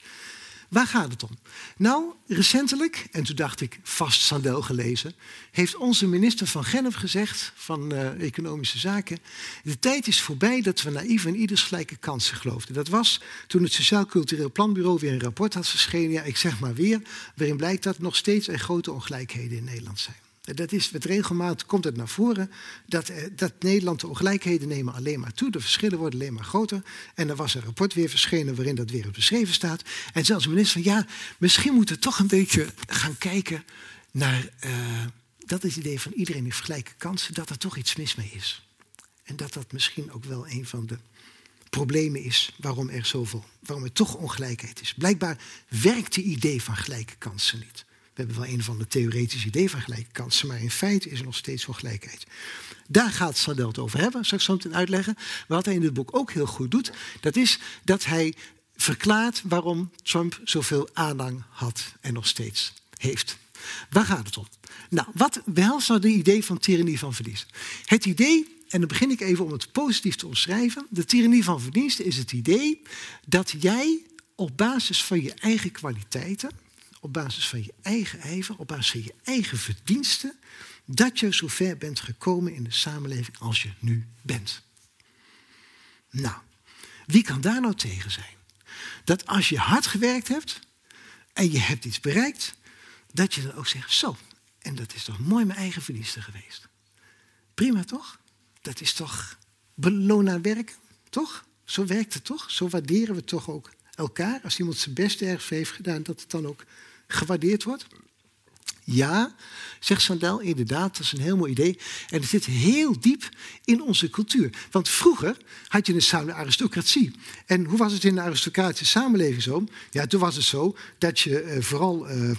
Speaker 3: Waar gaat het om? Nou, recentelijk, en toen dacht ik vast Sandel gelezen, heeft onze minister van Genf gezegd, van uh, Economische Zaken, de tijd is voorbij dat we naïef in ieders gelijke kansen geloofden. Dat was toen het Sociaal Cultureel Planbureau weer een rapport had verschenen, ja, ik zeg maar weer, waarin blijkt dat nog steeds er grote ongelijkheden in Nederland zijn. Dat is met regelmaat komt het naar voren dat, eh, dat Nederland de ongelijkheden nemen alleen maar toe. De verschillen worden alleen maar groter. En er was een rapport weer verschenen waarin dat weer beschreven staat. En zelfs de minister van ja, misschien moeten we toch een beetje gaan kijken naar uh, dat is het idee van iedereen heeft gelijke kansen, dat er toch iets mis mee is. En dat dat misschien ook wel een van de problemen is waarom er zoveel, waarom er toch ongelijkheid is. Blijkbaar werkt het idee van gelijke kansen niet. We hebben wel een van de theoretische idee van gelijke kansen, maar in feite is er nog steeds ongelijkheid. Daar gaat Sandel het over hebben, zal ik zo meteen uitleggen. Wat hij in dit boek ook heel goed doet, dat is dat hij verklaart waarom Trump zoveel aanhang had en nog steeds heeft. Waar gaat het om? Nou, wat behelst nou de idee van tyrannie van verlies? Het idee en dan begin ik even om het positief te omschrijven. De tyrannie van verdiensten is het idee dat jij op basis van je eigen kwaliteiten, op basis van je eigen ijver, op basis van je eigen verdiensten, dat je zo ver bent gekomen in de samenleving als je nu bent. Nou, wie kan daar nou tegen zijn? Dat als je hard gewerkt hebt en je hebt iets bereikt, dat je dan ook zegt, zo, en dat is toch mooi mijn eigen verdiensten geweest. Prima toch? Dat is toch beloon werk, toch? Zo werkt het toch? Zo waarderen we toch ook elkaar. Als iemand zijn best ergens heeft gedaan, dat het dan ook gewaardeerd wordt. Ja, zegt Sandel, inderdaad, dat is een heel mooi idee. En het zit heel diep in onze cultuur. Want vroeger had je een aristocratie. En hoe was het in de aristocratische samenleving zo? Ja, toen was het zo dat je uh, vooral uh,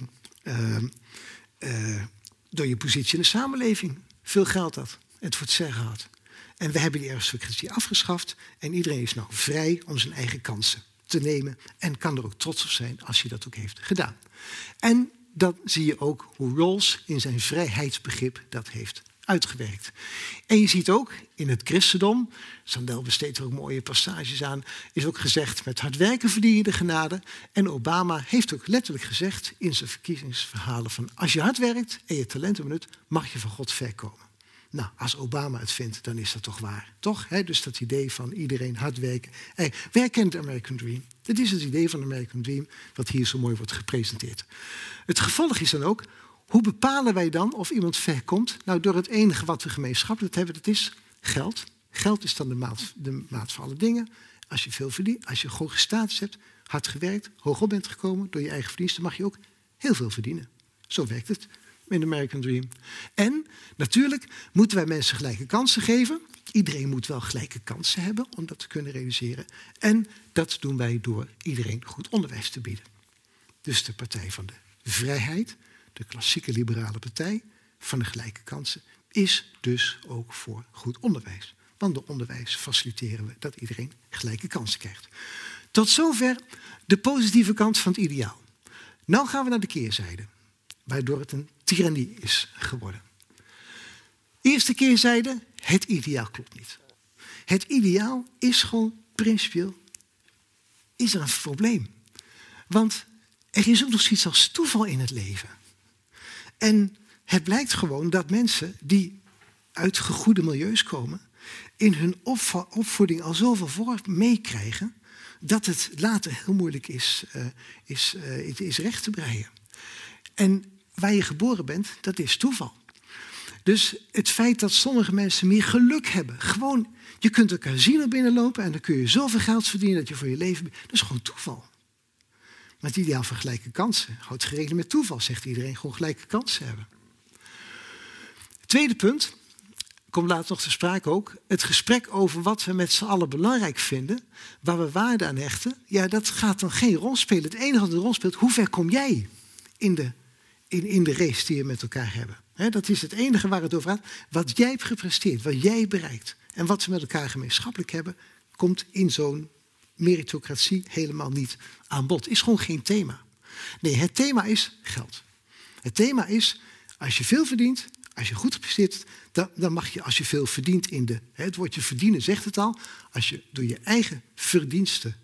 Speaker 3: uh, door je positie in de samenleving veel geld had. Het voor het zeggen had. En we hebben die aristocratie afgeschaft. En iedereen is nou vrij om zijn eigen kansen te nemen. En kan er ook trots op zijn als hij dat ook heeft gedaan. En dan zie je ook hoe Rawls in zijn vrijheidsbegrip dat heeft uitgewerkt. En je ziet ook in het christendom, Sandel besteedt er ook mooie passages aan, is ook gezegd met hard werken verdien je de genade. En Obama heeft ook letterlijk gezegd in zijn verkiezingsverhalen van als je hard werkt en je talenten benut, mag je van God verkomen. Nou, als Obama het vindt, dan is dat toch waar. Toch? Dus dat idee van iedereen hard werken. Hey, wij kennen de American Dream. Dit is het idee van de American Dream, wat hier zo mooi wordt gepresenteerd. Het gevolg is dan ook, hoe bepalen wij dan of iemand ver komt? Nou, door het enige wat we gemeenschappelijk hebben, dat is geld. Geld is dan de maat, de van alle dingen. Als je veel verdient, als je hoge status hebt, hard gewerkt, hoog op bent gekomen door je eigen verdiensten, mag je ook heel veel verdienen. Zo werkt het in American Dream. En natuurlijk moeten wij mensen gelijke kansen geven. Iedereen moet wel gelijke kansen hebben om dat te kunnen realiseren. En dat doen wij door iedereen goed onderwijs te bieden. Dus de Partij van de Vrijheid, de klassieke liberale partij van de gelijke kansen, is dus ook voor goed onderwijs. Want door onderwijs faciliteren we dat iedereen gelijke kansen krijgt. Tot zover de positieve kant van het ideaal. Nou gaan we naar de keerzijde, waardoor het een is geworden. Eerste keerzijde, het ideaal klopt niet. Het ideaal is gewoon principieel, is er een probleem. Want er is ook nog zoiets als toeval in het leven. En het blijkt gewoon dat mensen die uit gegoede milieus komen, in hun opvoeding al zoveel voor meekrijgen, dat het later heel moeilijk is, uh, is, uh, is recht te breien. En waar je geboren bent, dat is toeval. Dus het feit dat sommige mensen meer geluk hebben, gewoon, je kunt een casino binnenlopen en dan kun je zoveel geld verdienen dat je voor je leven. Dat is gewoon toeval. Maar het ideaal van gelijke kansen houdt gerekend met toeval, zegt iedereen, gewoon gelijke kansen hebben. Tweede punt, komt later nog te sprake ook, het gesprek over wat we met z'n allen belangrijk vinden, waar we waarde aan hechten, ja, dat gaat dan geen rol spelen. Het enige wat een rol speelt, hoe ver kom jij in de, in, in de race die we met elkaar hebben? dat is het enige waar het over gaat. Wat jij hebt gepresteerd, wat jij bereikt en wat we met elkaar gemeenschappelijk hebben, komt in zo'n meritocratie helemaal niet aan bod. Is gewoon geen thema. Nee, het thema is geld. Het thema is, als je veel verdient, als je goed gepresteerd dan, dan mag je, als je veel verdient in de... Het woordje verdienen zegt het al. Als je door je eigen verdiensten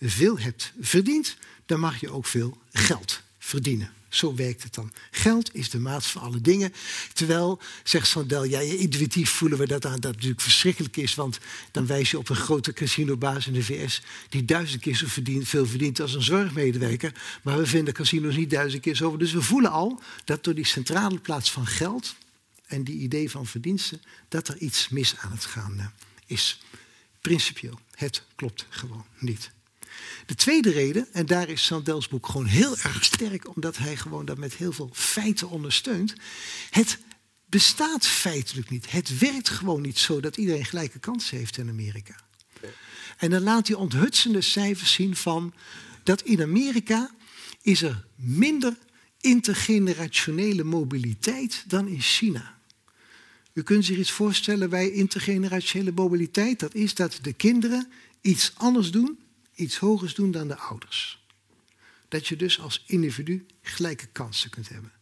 Speaker 3: veel hebt verdiend, dan mag je ook veel geld verdienen. Zo werkt het dan. Geld is de maat van alle dingen. Terwijl, zegt Sandel, ja, intuïtief voelen we dat aan, dat natuurlijk verschrikkelijk is. Want dan wijs je op een grote casinobaas in de VS die duizend keer zo verdient, veel verdient als een zorgmedewerker. Maar we vinden casinos niet duizend keer zo. Dus we voelen al dat door die centrale plaats van geld en die idee van verdiensten, dat er iets mis aan het gaan eh, is. Principieel, het klopt gewoon niet. De tweede reden, en daar is Sandels boek gewoon heel erg sterk, omdat hij gewoon dat met heel veel feiten ondersteunt. Het bestaat feitelijk niet. Het werkt gewoon niet zo dat iedereen gelijke kansen heeft in Amerika. En dan laat hij onthutsende cijfers zien van dat in Amerika is er minder intergenerationele mobiliteit dan in China. U kunt zich iets voorstellen bij intergenerationele mobiliteit. Dat is dat de kinderen iets anders doen iets hogers doen dan de ouders. Dat je dus als individu gelijke kansen kunt hebben.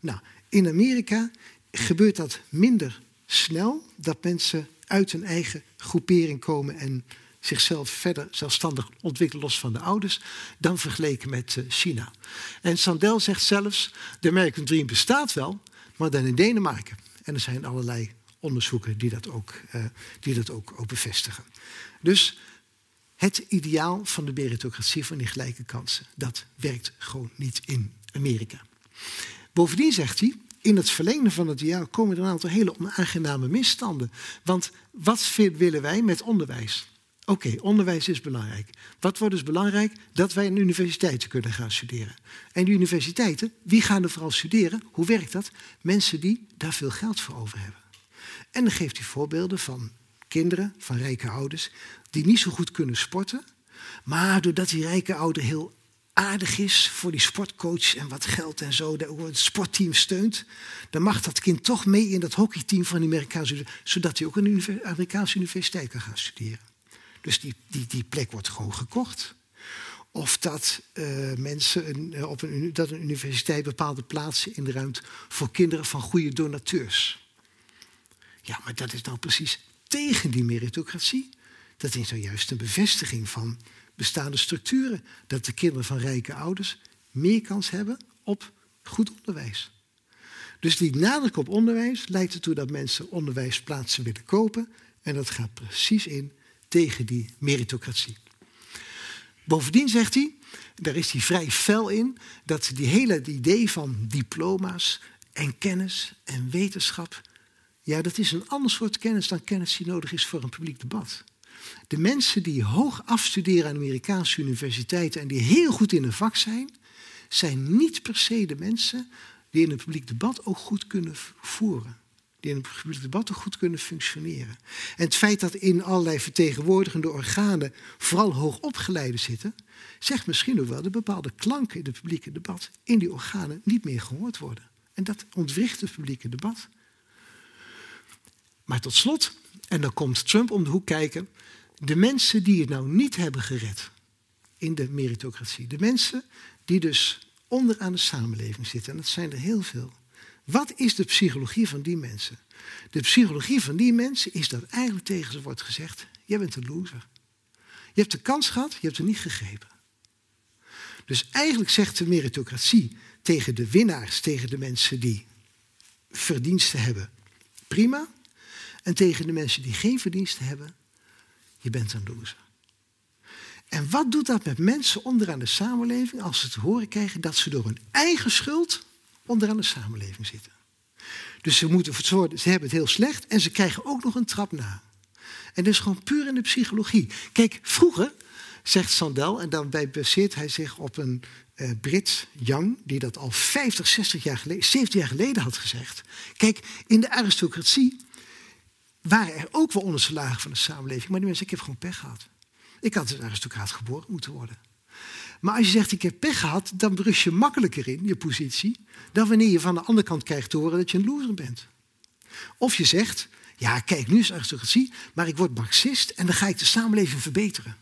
Speaker 3: Nou, in Amerika gebeurt dat minder snel, dat mensen uit een eigen groepering komen en zichzelf verder zelfstandig ontwikkelen los van de ouders, dan vergeleken met eh, China. En Sandel zegt zelfs, de American Dream bestaat wel, maar dan in Denemarken. En er zijn allerlei onderzoeken die dat ook, uh, die dat ook bevestigen. Dus het ideaal van de meritocratie, van die gelijke kansen. Dat werkt gewoon niet in Amerika. Bovendien zegt hij, in het verlengde van het ideaal komen er een aantal hele onaangename misstanden. Want wat willen wij met onderwijs? Oké, onderwijs is belangrijk. Wat wordt dus belangrijk? Dat wij in universiteiten kunnen gaan studeren. En die universiteiten, wie gaan er vooral studeren? Hoe werkt dat? Mensen die daar veel geld voor over hebben. En dan geeft hij voorbeelden van kinderen van rijke ouders die niet zo goed kunnen sporten. Maar doordat die rijke ouder heel aardig is voor die sportcoach en wat geld en zo, het sportteam steunt, dan mag dat kind toch mee in dat hockeyteam van de Amerikaanse zodat hij ook een Amerikaanse universiteit kan gaan studeren. Dus die, die, die plek wordt gewoon gekocht. Of dat uh, mensen een, eh, op een, dat een universiteit bepaalde plaatsen inruimt voor kinderen van goede donateurs. Ja, maar dat is nou precies tegen die meritocratie. Dat is nou juist een bevestiging van bestaande structuren. Dat de kinderen van rijke ouders meer kans hebben op goed onderwijs. Dus die nadruk op onderwijs leidt ertoe dat mensen onderwijsplaatsen willen kopen. En dat gaat precies in tegen die meritocratie. Bovendien zegt hij, daar is hij vrij fel in, dat die hele idee van diploma's en kennis en wetenschap, ja, dat is een ander soort kennis dan kennis die nodig is voor een publiek debat. De mensen die hoog afstuderen aan Amerikaanse universiteiten en die heel goed in een vak zijn, zijn niet per se de mensen die in het publiek debat ook goed kunnen voeren. Die in het publiek debat ook goed kunnen functioneren. En het feit dat in allerlei vertegenwoordigende organen vooral hoogopgeleiden zitten, zegt misschien ook wel dat bepaalde klanken in het publieke debat in die organen niet meer gehoord worden. En dat ontwricht het publieke debat. Maar tot slot, en dan komt Trump om de hoek kijken, de mensen die het nou niet hebben gered in de meritocratie, de mensen die dus onderaan de samenleving zitten, en dat zijn er heel veel. Wat is de psychologie van die mensen? De psychologie van die mensen is dat eigenlijk tegen ze wordt gezegd: jij bent een loser. Je hebt de kans gehad, je hebt er niet gegrepen. Dus eigenlijk zegt de meritocratie tegen de winnaars, tegen de mensen die verdiensten hebben, prima. En tegen de mensen die geen verdiensten hebben, je bent een loser. En wat doet dat met mensen onderaan de samenleving als ze te horen krijgen dat ze door hun eigen schuld onderaan de samenleving zitten? Dus ze, moeten ze hebben het heel slecht en ze krijgen ook nog een trap na. En dat is gewoon puur in de psychologie. Kijk, vroeger, zegt Sandel, en dan baseert hij zich op een uh, Brit Young, die dat al 50, 60 jaar geleden, 70 jaar geleden had gezegd. Kijk, in de aristocratie waren er ook wel onderslagen van de samenleving. Maar die mensen, ik heb gewoon pech gehad. Ik had een aristocraat geboren moeten worden. Maar als je zegt, ik heb pech gehad, dan brus je makkelijker in je positie... dan wanneer je van de andere kant krijgt te horen dat je een loser bent. Of je zegt, ja, kijk, nu is aristocratie, maar ik word marxist... en dan ga ik de samenleving verbeteren.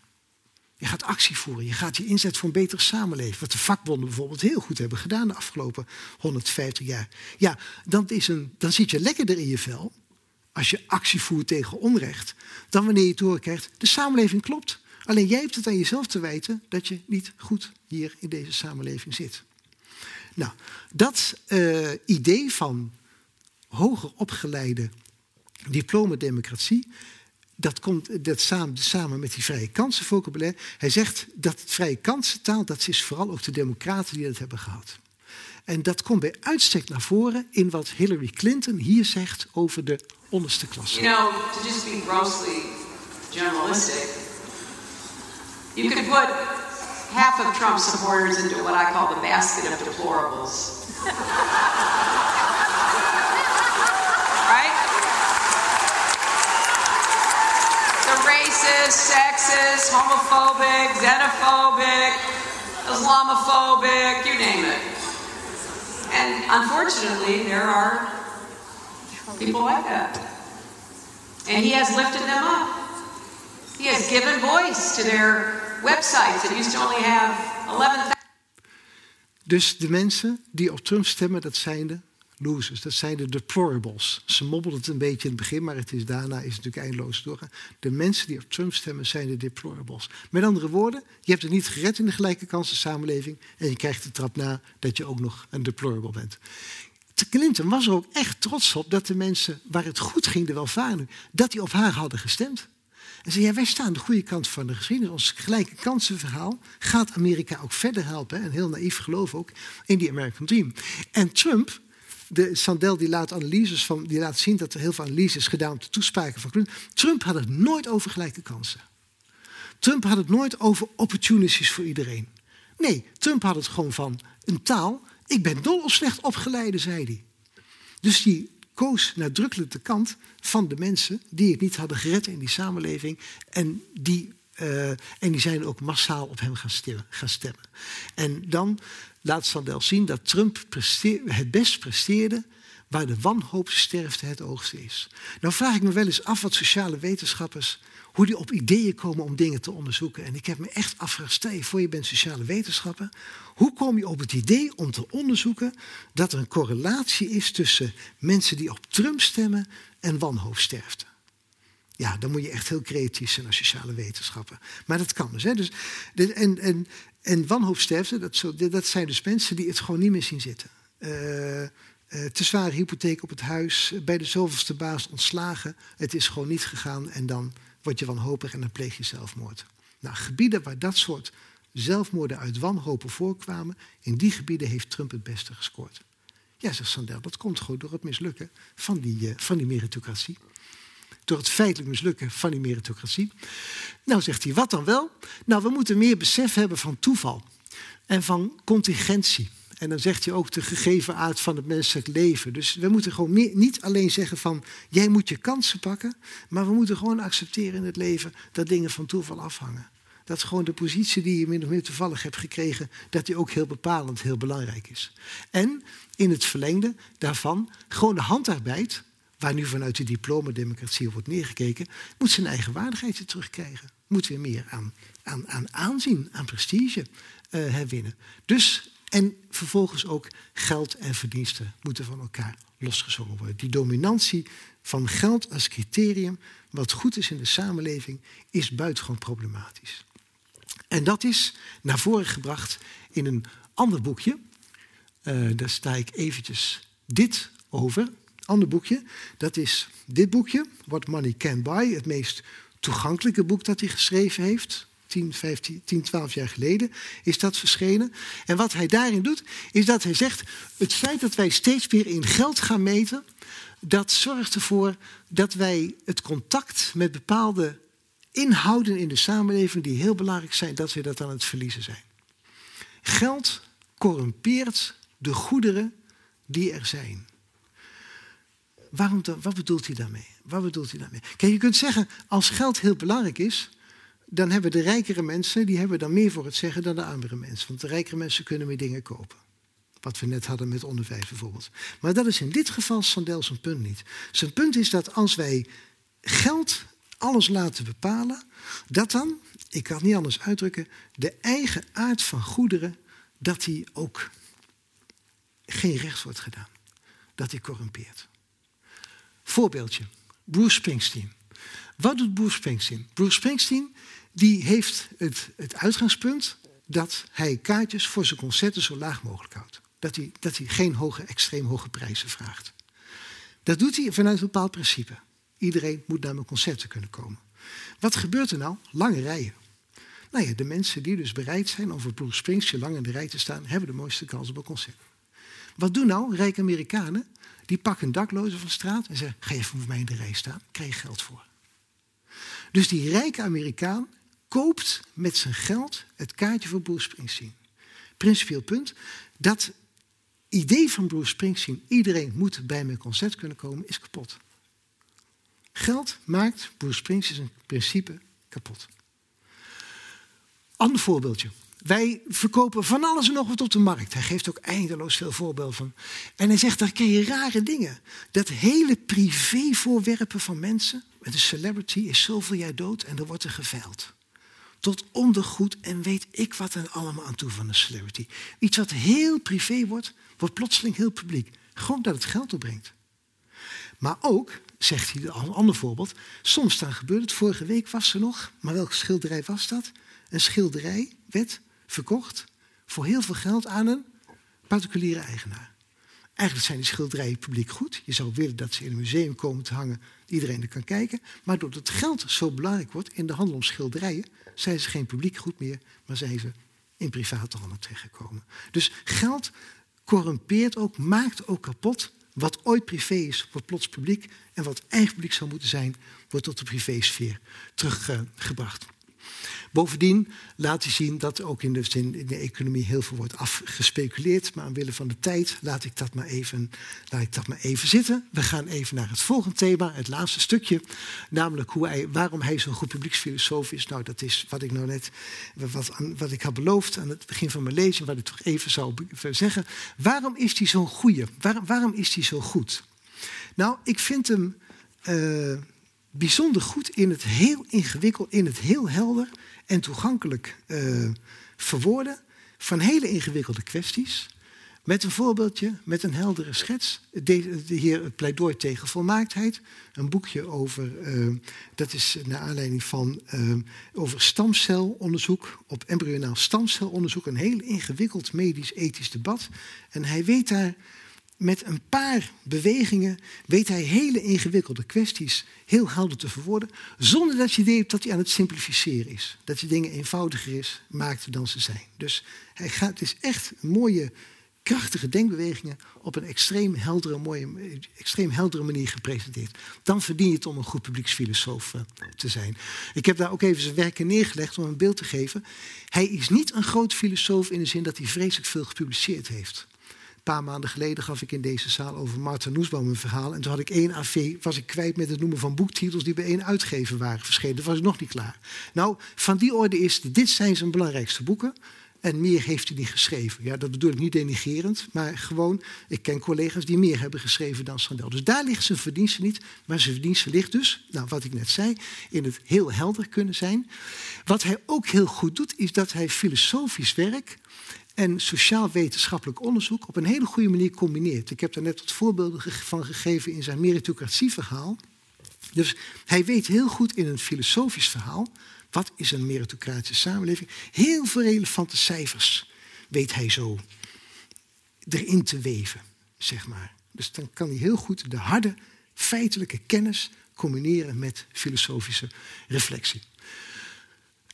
Speaker 3: Je gaat actie voeren, je gaat je inzetten voor een betere samenleving. Wat de vakbonden bijvoorbeeld heel goed hebben gedaan de afgelopen 150 jaar. Ja, dan, is een, dan zit je lekkerder in je vel als je actie voert tegen onrecht, dan wanneer je te horen krijgt, de samenleving klopt. Alleen jij hebt het aan jezelf te wijten dat je niet goed hier in deze samenleving zit. Nou, dat uh, idee van hoger opgeleide diploma-democratie, dat komt dat samen, samen met die vrije kansen Hij zegt dat vrije kansentaal, dat is vooral ook de democraten die dat hebben gehad. En dat komt bij uitstek naar voren in wat Hillary Clinton hier zegt over de onderste klasse.
Speaker 4: You know, to just be grossly generalistic, you can put half of Trump supporters into what I call the basket of deplorables. right? The racist, sexist, homophobic, xenophobic, Islamophobic, you name it. And unfortunately, there are people like that. And he has lifted them up. He has given voice to their websites that used to only have 11,000.
Speaker 3: Dus de mensen die op Trump stemmen, dat zijn de losers. Dat zijn de deplorables. Ze mobbelden het een beetje in het begin, maar het is, daarna is natuurlijk eindeloos doorgaan. De mensen die op Trump stemmen zijn de deplorables. Met andere woorden, je hebt het niet gered in de gelijke kansen samenleving en je krijgt de trap na dat je ook nog een deplorable bent. Clinton was er ook echt trots op dat de mensen waar het goed ging, de welvarenden, dat die op haar hadden gestemd. En zei, ja, wij staan de goede kant van de geschiedenis. Ons gelijke kansenverhaal gaat Amerika ook verder helpen. En heel naïef geloof ook in die American Dream. En Trump, de Sandel die laat, analyses van, die laat zien dat er heel veel analyses gedaan op de toespraken van. Trump had het nooit over gelijke kansen. Trump had het nooit over opportunities voor iedereen. Nee, Trump had het gewoon van een taal. Ik ben dol of slecht opgeleide, zei hij. Dus die koos nadrukkelijk de kant van de mensen die het niet hadden gered in die samenleving. En die, uh, en die zijn ook massaal op hem gaan. Gaan stemmen. En dan laat Sandel zien dat Trump het best presteerde waar de wanhoopssterfte het oogste is. Nou vraag ik me wel eens af wat sociale wetenschappers, hoe die op ideeën komen om dingen te onderzoeken. En ik heb me echt afgevraagd, stel voor je bent sociale wetenschapper, hoe kom je op het idee om te onderzoeken dat er een correlatie is tussen mensen die op Trump stemmen en wanhoopssterfte? Ja, dan moet je echt heel creatief zijn als sociale wetenschapper. Maar dat kan dus. Hè? dus en, en, en wanhoopssterfte, dat, dat zijn dus mensen die het gewoon niet meer zien zitten. Uh, uh, te zware hypotheek op het huis, bij de zoveelste baas ontslagen. Het is gewoon niet gegaan en dan word je wanhopig en dan pleeg je zelfmoord. Nou, gebieden waar dat soort zelfmoorden uit wanhopen voorkwamen, in die gebieden heeft Trump het beste gescoord. Ja, zegt Sandel, dat komt gewoon door het mislukken van die, uh, van die meritocratie. Door het feitelijk mislukken van die meritocratie. Nou, zegt hij, wat dan wel? Nou, we moeten meer besef hebben van toeval en van contingentie. En dan zegt hij ook de gegeven aard van het menselijk leven. Dus we moeten gewoon niet alleen zeggen van jij moet je kansen pakken, maar we moeten gewoon accepteren in het leven dat dingen van toeval afhangen. Dat gewoon de positie die je min of meer toevallig hebt gekregen, dat die ook heel bepalend, heel belangrijk is. En in het verlengde daarvan, gewoon de handarbeid, waar nu vanuit de diploma-democratie wordt neergekeken, moet zijn eigen waardigheid terugkrijgen. Moet weer meer aan, aan, aan aanzien, aan prestige uh, herwinnen. Dus en vervolgens ook geld en verdiensten moeten van elkaar losgezongen worden. Die dominantie van geld als criterium, wat goed is in de samenleving, is buitengewoon problematisch. En dat is naar voren gebracht in een ander boekje. Uh, daar sta ik eventjes dit over. Ander boekje, dat is dit boekje, What Money Can Buy, het meest toegankelijke boek dat hij geschreven heeft. 10, 15, 10, 12 jaar geleden is dat verschenen. En wat hij daarin doet, is dat hij zegt: het feit dat wij steeds meer in geld gaan meten, dat zorgt ervoor dat wij het contact met bepaalde inhouden in de samenleving die heel belangrijk zijn, dat we dat aan het verliezen zijn. Geld corrumpeert de goederen die er zijn. Waarom, wat bedoelt hij daarmee? Wat bedoelt hij daarmee? Kijk, je kunt zeggen, als geld heel belangrijk is, dan hebben de rijkere mensen, die hebben dan meer voor het zeggen dan de armere mensen. Want de rijkere mensen kunnen meer dingen kopen. Wat we net hadden met onderwijs bijvoorbeeld. Maar dat is in dit geval Sandel zijn punt niet. Zijn punt is dat als wij geld alles laten bepalen, dat dan, ik kan het niet anders uitdrukken, de eigen aard van goederen, dat die ook geen recht wordt gedaan. Dat die corrumpeert. Voorbeeldje, Bruce Springsteen. Wat doet Bruce Springsteen? Bruce Springsteen die heeft het, het uitgangspunt dat hij kaartjes voor zijn concerten zo laag mogelijk houdt. Dat hij, dat hij geen hoge, extreem hoge prijzen vraagt. Dat doet hij vanuit een bepaald principe. Iedereen moet naar mijn concerten kunnen komen. Wat gebeurt er nou? Lange rijen. Nou ja, de mensen die dus bereid zijn om voor Bruce Springsteen lang in de rij te staan, hebben de mooiste kans op een concert. Wat doen nou rijke Amerikanen? Die pakken een dakloze van straat en zeggen: Ga even voor mij in de rij staan, krijg je geld voor. Dus die rijke Amerikaan koopt met zijn geld het kaartje voor Bruce Springsteen. Principieel punt: dat idee van Bruce Springsteen, iedereen moet bij mijn concert kunnen komen, is kapot. Geld maakt Bruce Springsteen zijn principe kapot. Ander voorbeeldje. Wij verkopen van alles en nog wat op de markt. Hij geeft ook eindeloos veel voorbeelden van. En hij zegt, daar ken je rare dingen. Dat hele privévoorwerpen van mensen, met een celebrity, is zoveel jaar dood en er wordt er geveild. Tot ondergoed en weet ik wat er allemaal aan toe van een celebrity. Iets wat heel privé wordt, wordt plotseling heel publiek. Gewoon dat het geld opbrengt. Maar ook, zegt hij een ander voorbeeld, soms dan gebeurt het. Vorige week was er nog, maar welke schilderij was dat? Een schilderij werd verkocht voor heel veel geld aan een particuliere eigenaar. Eigenlijk zijn die schilderijen publiek goed. Je zou willen dat ze in een museum komen te hangen, iedereen er kan kijken. Maar doordat het geld zo belangrijk wordt in de handel om schilderijen, zijn ze geen publiek goed meer, maar zijn ze in private handen terechtgekomen. Dus geld corrumpeert ook, maakt ook kapot. Wat ooit privé is, wordt plots publiek. En wat eigen publiek zou moeten zijn, wordt tot de privésfeer teruggebracht. Bovendien laat hij zien dat ook in de, in de economie heel veel wordt afgespeculeerd. Maar omwille van de tijd laat ik, dat maar even, laat ik dat maar even zitten. We gaan even naar het volgende thema, het laatste stukje. Namelijk hoe hij, waarom hij zo'n goed publieksfilosoof is. Nou, dat is wat ik nou net wat, wat ik had beloofd aan het begin van mijn lezing, wat ik toch even zou zeggen. Waarom is hij zo'n goeie? Waarom, is hij zo goed? Nou, ik vind hem. Uh, bijzonder goed in het heel ingewikkeld, in het heel helder en toegankelijk uh, verwoorden van hele ingewikkelde kwesties. Met een voorbeeldje, met een heldere schets. De, de heer pleidooi tegen volmaaktheid. Een boekje over, uh, dat is naar aanleiding van, uh, over stamcelonderzoek, op embryonaal stamcelonderzoek. Een heel ingewikkeld medisch-ethisch debat. En hij weet daar met een paar bewegingen weet hij hele ingewikkelde kwesties heel helder te verwoorden, zonder dat je hebt dat hij aan het simplificeren is. Dat je dingen eenvoudiger is, maakt dan ze zijn. Dus hij gaat, het is echt mooie, krachtige denkbewegingen op een extreem heldere, mooie, extreem heldere manier gepresenteerd. Dan verdien je het om een goed publieksfilosoof eh, te zijn. Ik heb daar ook even zijn werken neergelegd om een beeld te geven. Hij is niet een groot filosoof in de zin dat hij vreselijk veel gepubliceerd heeft paar maanden geleden gaf ik in deze zaal over Martin Noesbaum een verhaal. En toen had ik één AV, was ik kwijt met het noemen van boektitels die bij één uitgever waren verschenen. Dat was ik nog niet klaar. Nou, van die orde is, dit zijn zijn belangrijkste boeken. En meer heeft hij niet geschreven. Ja, dat bedoel ik niet denigerend, maar gewoon, ik ken collega's die meer hebben geschreven dan Sandel. Dus daar ligt zijn verdienste niet, maar zijn verdienste ligt dus, nou wat ik net zei, in het heel helder kunnen zijn. Wat hij ook heel goed doet, is dat hij filosofisch werk en sociaal-wetenschappelijk onderzoek op een hele goede manier combineert. Ik heb daar net wat voorbeelden van gegeven in zijn meritocratieverhaal. Dus hij weet heel goed in een filosofisch verhaal, wat is een meritocratische samenleving, heel veel relevante cijfers weet hij zo erin te weven, zeg maar. Dus dan kan hij heel goed de harde feitelijke kennis combineren met filosofische reflectie.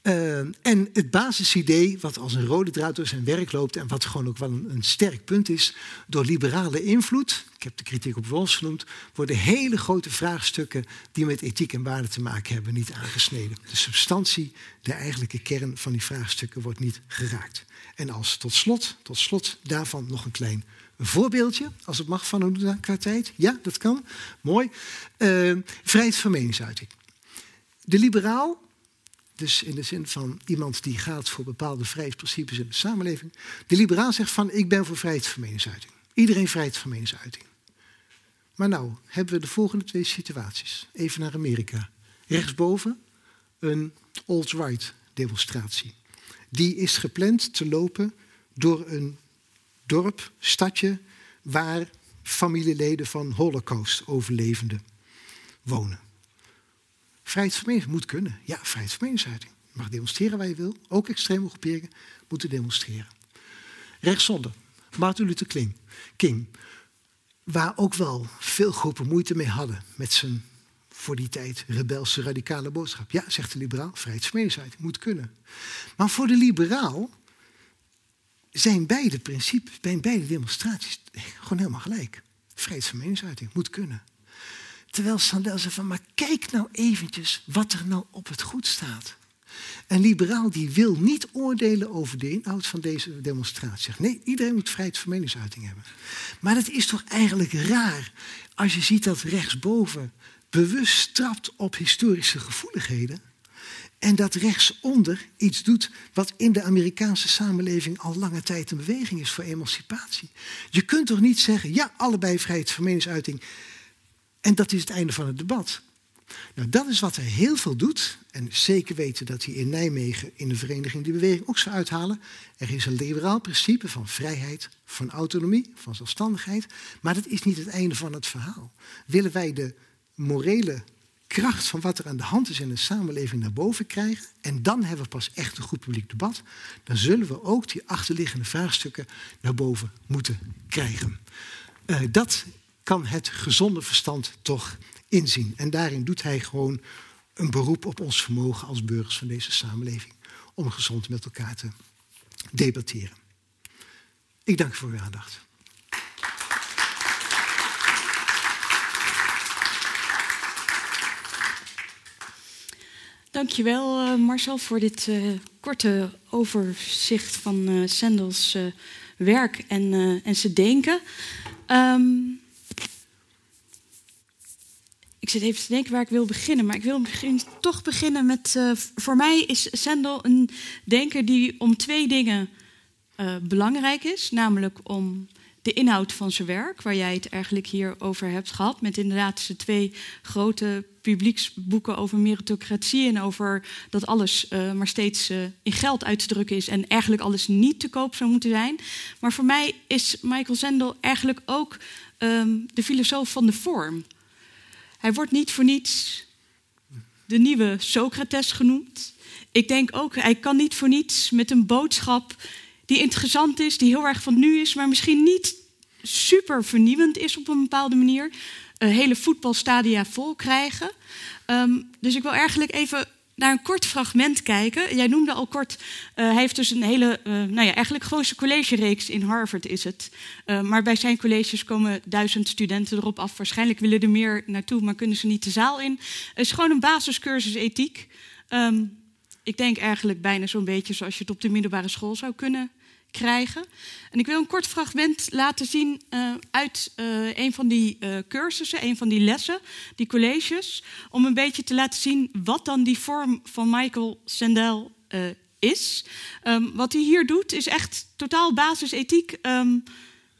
Speaker 3: Uh, en het basisidee, wat als een rode draad door zijn werk loopt en wat gewoon ook wel een, sterk punt is, door liberale invloed, ik heb de kritiek op Rawls genoemd, worden hele grote vraagstukken die met ethiek en waarde te maken hebben niet aangesneden. De substantie, de eigenlijke kern van die vraagstukken wordt niet geraakt. En als tot slot, tot slot daarvan nog een klein voorbeeldje, als het mag van een qua tijd. Ja, dat kan. Mooi. Uh, vrijheid van meningsuiting. De liberaal dus in de zin van iemand die gaat voor bepaalde vrijheidsprincipes in de samenleving. De liberaal zegt van ik ben voor vrijheid van meningsuiting. Iedereen vrijheid van meningsuiting. Maar nou hebben we de volgende twee situaties. Even naar Amerika. Rechtsboven een alt-right demonstratie. Die is gepland te lopen door een dorp, stadje, waar familieleden van Holocaust-overlevenden wonen. Vrijheid van meningsuiting moet kunnen. Ja, vrijheid van meningsuiting. Je mag demonstreren waar je wil. Ook extreme groeperingen moeten demonstreren. Rechtsonder. Martin Luther King, King. Waar ook wel veel groepen moeite mee hadden met zijn voor die tijd rebelse radicale boodschap. Ja, zegt de liberaal, vrijheidsmeningsuiting moet kunnen. Maar voor de liberaal zijn beide principes, zijn beide demonstraties gewoon helemaal gelijk. Vrijheid van meningsuiting moet kunnen. Terwijl Sandel zei van, maar kijk nou eventjes wat er nou op het goed staat. Een liberaal die wil niet oordelen over de inhoud van deze demonstratie. Nee, iedereen moet vrijheid van meningsuiting hebben. Maar dat is toch eigenlijk raar als je ziet dat rechtsboven bewust trapt op historische gevoeligheden. En dat rechtsonder iets doet wat in de Amerikaanse samenleving al lange tijd een beweging is voor emancipatie. Je kunt toch niet zeggen, ja, allebei vrijheid van meningsuiting. En dat is het einde van het debat. Nou, dat is wat hij heel veel doet. En zeker weten dat hij in Nijmegen in de vereniging die beweging ook zou uithalen. Er is een liberaal principe van vrijheid, van autonomie, van zelfstandigheid. Maar dat is niet het einde van het verhaal. Willen wij de morele kracht van wat er aan de hand is in de samenleving naar boven krijgen. En dan hebben we pas echt een goed publiek debat. Dan zullen we ook die achterliggende vraagstukken naar boven moeten krijgen. Uh, dat kan het gezonde verstand toch inzien. En daarin doet hij gewoon een beroep op ons vermogen als burgers van deze samenleving. Om gezond met elkaar te debatteren. Ik dank u voor uw aandacht.
Speaker 2: Dankjewel uh, Marcel voor dit uh, korte overzicht van uh, Sendels werk en, en zijn denken. Um, ik zit even te denken waar ik wil beginnen, maar ik wil toch beginnen met. voor mij is Sendel een denker die om twee dingen belangrijk is, namelijk om de inhoud van zijn werk, waar jij het eigenlijk hier over hebt gehad, met inderdaad zijn twee grote publieksboeken over meritocratie en over dat alles uh, maar steeds in geld uit te drukken is en eigenlijk alles niet te koop zou moeten zijn. Maar voor mij is Michael Zendel eigenlijk ook um, de filosoof van de vorm. Hij wordt niet voor niets de nieuwe Socrates genoemd. Ik denk ook, hij kan niet voor niets met een boodschap die interessant is, die heel erg van nu is, maar misschien niet super vernieuwend is op een bepaalde manier, een hele voetbalstadia vol krijgen. Um, dus ik wil eigenlijk even naar een kort fragment kijken. Jij noemde al kort, uh, hij heeft dus een hele, uh, nou ja, eigenlijk gewoon zijn collegereeks in Harvard is het. Uh, maar bij zijn colleges komen duizend studenten erop af. Waarschijnlijk willen er meer naartoe, maar kunnen ze niet de zaal in. Het is gewoon een basiscursus ethiek. Um, ik denk eigenlijk bijna zo'n beetje zoals je het op de middelbare school zou kunnen krijgen. En ik wil een kort fragment laten zien uh, uit uh, een van die uh, cursussen, een van die lessen, die colleges, om een beetje te laten zien wat dan die vorm van Michael Sandel is. Um, wat hij hier doet is echt totaal basisethiek. Um,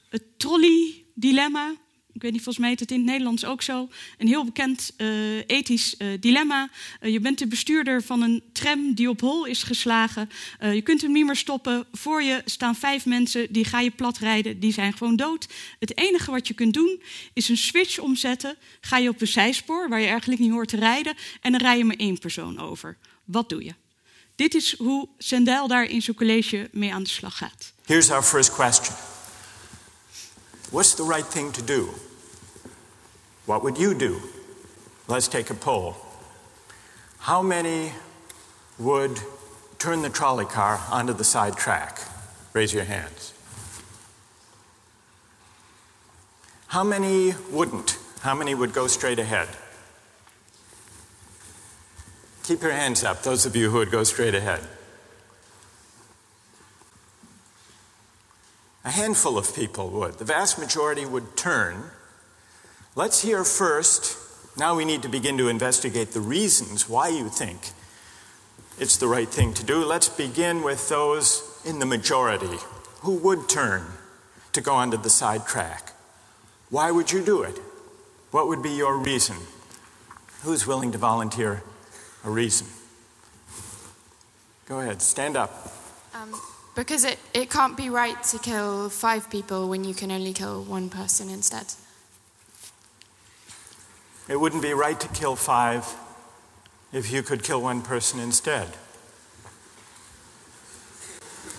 Speaker 2: het trolley-dilemma, ik weet niet, volgens mij heet het in het Nederlands ook zo. Een heel bekend uh, ethisch uh, dilemma. Uh, je bent de bestuurder van een tram die op hol is geslagen. je kunt hem niet meer stoppen. Voor je staan vijf mensen, die ga je platrijden. Die zijn gewoon dood. Het enige wat je kunt doen, is een switch omzetten. Ga je op een zijspoor, waar je eigenlijk niet hoort te rijden. En dan rij je maar één persoon over. Wat doe je? Dit is hoe Sendel daar in zijn college mee aan de slag gaat.
Speaker 5: Here's our first question. What's the right thing to do? What would you do? Let's take a poll. How many would turn the trolley car onto the side track? Raise your hands. How many wouldn't? How many would go straight ahead? Keep your hands up, those of you who would go straight ahead. A handful of people would. The vast majority would turn. Let's hear first. Now we need to begin to investigate the reasons why you think it's the right thing to do. Let's begin with those in the majority who would turn to go onto the side track. Why would you do it? What would be your reason? Who's willing to volunteer a reason? Go ahead, stand up.
Speaker 6: Because it, it can't be right to kill five people when you can only kill one person instead.
Speaker 5: It wouldn't be right to kill five if you could kill one person instead.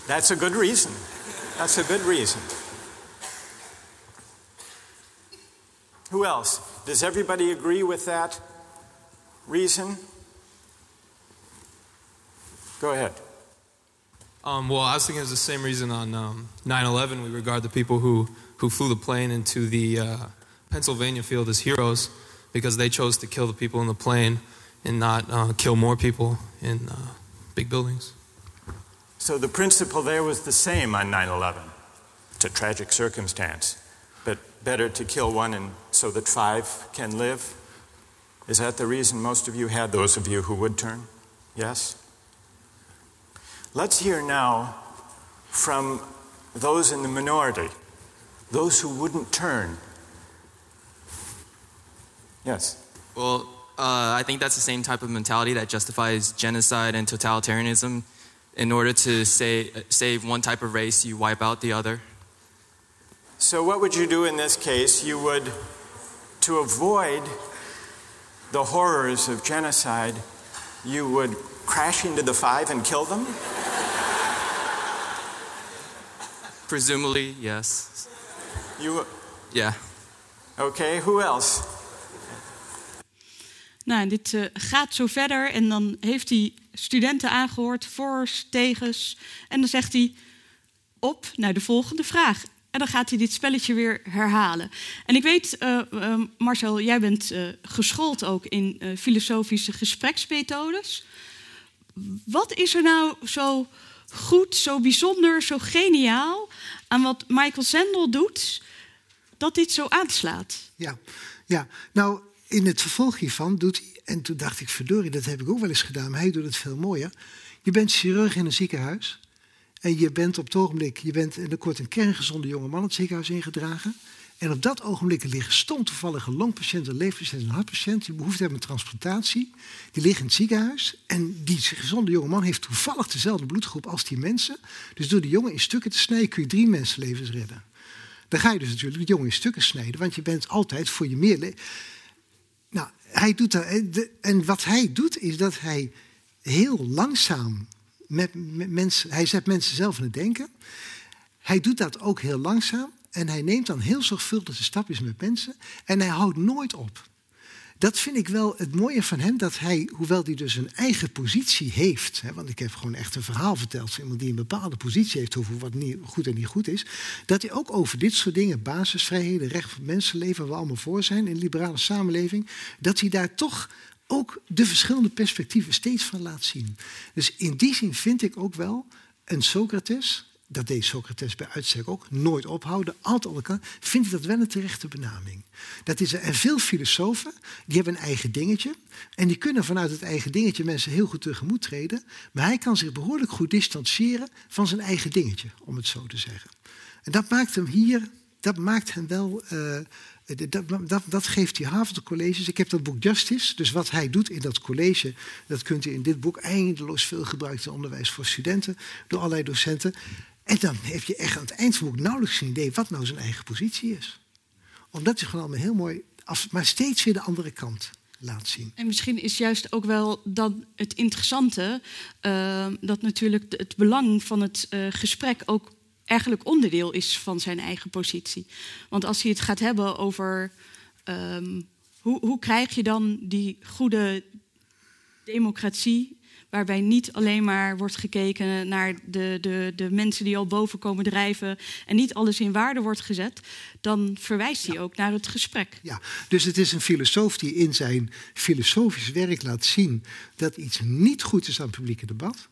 Speaker 5: That's a good reason. That's a good reason. Who else? Does everybody agree with that reason? Go ahead.
Speaker 7: Um, well, I was thinking it's the same reason on um, 9/11 we regard the people who who flew the plane into the uh, Pennsylvania field as heroes because they chose to kill the people in the plane and not uh, kill more people in uh, big buildings.
Speaker 5: So the principle there was the same on 9 11. It's a tragic circumstance, but better to kill one and so that five can live. Is that the reason most of you had, those of you who would turn? Yes? Let's hear now from those in the minority, those who wouldn't turn. Yes?
Speaker 8: Well, uh, I think that's the same type of mentality that justifies genocide and totalitarianism. In order to say, save one type of race, you wipe out the other.
Speaker 5: So, what would you do in this case? You would, to avoid the horrors of genocide, you would crash into the five and kill them?
Speaker 8: Presumably, yes.
Speaker 5: You,
Speaker 8: Yeah.
Speaker 5: okay, who else?
Speaker 2: Nou, en dit eh, gaat zo verder en dan heeft hij studenten aangehoord, voor's, tegens. En dan zegt hij op naar de volgende vraag. En dan gaat hij dit spelletje weer herhalen. En ik weet, eh, eh, Marcel, jij bent eh, geschoold ook in eh, filosofische gespreksmethodes. Wat is er nou zo goed, zo bijzonder, zo geniaal aan wat Michael Sandel doet, dat dit zo aanslaat?
Speaker 3: Ja, ja. nou in het vervolg hiervan doet hij, en toen dacht ik, verdorie, dat heb ik ook wel eens gedaan, maar hij doet het veel mooier. Je bent chirurg in een ziekenhuis en je bent op het ogenblik, je bent en er wordt een kerngezonde jonge man het ziekenhuis ingedragen. En op dat ogenblik liggen stom toevallig een longpatiënt, een leefpatiënt en een hartpatiënt die behoefte hebben aan transplantatie. Die liggen in het ziekenhuis en die gezonde jonge man heeft toevallig dezelfde bloedgroep als die mensen. Dus door die jongen in stukken te snijden kun je drie mensenlevens redden. Dan ga je dus natuurlijk de jongen in stukken snijden, want je bent altijd voor je meer. Nou, hij doet dat. En wat hij doet, is dat hij heel langzaam met, met mensen. Hij zet mensen zelf aan het denken. Hij doet dat ook heel langzaam. En hij neemt dan heel zorgvuldig de stapjes met mensen. En hij houdt nooit op. Dat vind ik wel het mooie van hem, dat hij, hoewel hij dus een eigen positie heeft, hè, want ik heb gewoon echt een verhaal verteld van iemand die een bepaalde positie heeft over wat niet goed en niet goed is, dat hij ook over dit soort dingen, basisvrijheden, recht van mensenleven, waar we allemaal voor zijn in een liberale samenleving, dat hij daar toch ook de verschillende perspectieven steeds van laat zien. Dus in die zin vind ik ook wel een Socrates, dat deed Socrates bij uitstek ook, nooit ophouden, altijd op elkaar, vind dat wel een terechte benaming. Dat is er, en veel filosofen, die hebben een eigen dingetje. En die kunnen vanuit het eigen dingetje mensen heel goed tegemoet treden. Maar hij kan zich behoorlijk goed distancieren van zijn eigen dingetje, om het zo te zeggen. En dat maakt hem hier, dat maakt hem wel... eh, dat, dat, dat geeft die Harvard colleges. Ik heb dat boek Justice. Dus wat hij doet in dat college, dat kunt u in dit boek eindeloos veel gebruikt in onderwijs voor studenten, door allerlei docenten. En dan heb je echt aan het eind van het boek nauwelijks een idee wat nou zijn eigen positie is. Omdat hij gewoon allemaal heel mooi, af, maar steeds weer de andere kant laat zien.
Speaker 2: En misschien is juist ook wel dan het interessante eh, dat natuurlijk het belang van het eh, gesprek ook eigenlijk onderdeel is van zijn eigen positie. Want als hij het gaat hebben over ehm, hoe, hoe krijg je dan die goede democratie, waarbij niet alleen maar wordt gekeken naar de, de, de mensen die al boven komen drijven en niet alles in waarde wordt gezet, dan verwijst hij ook naar het gesprek.
Speaker 3: Ja, dus het is een filosoof die in zijn filosofisch werk laat zien dat iets niet goed is aan het publieke debat,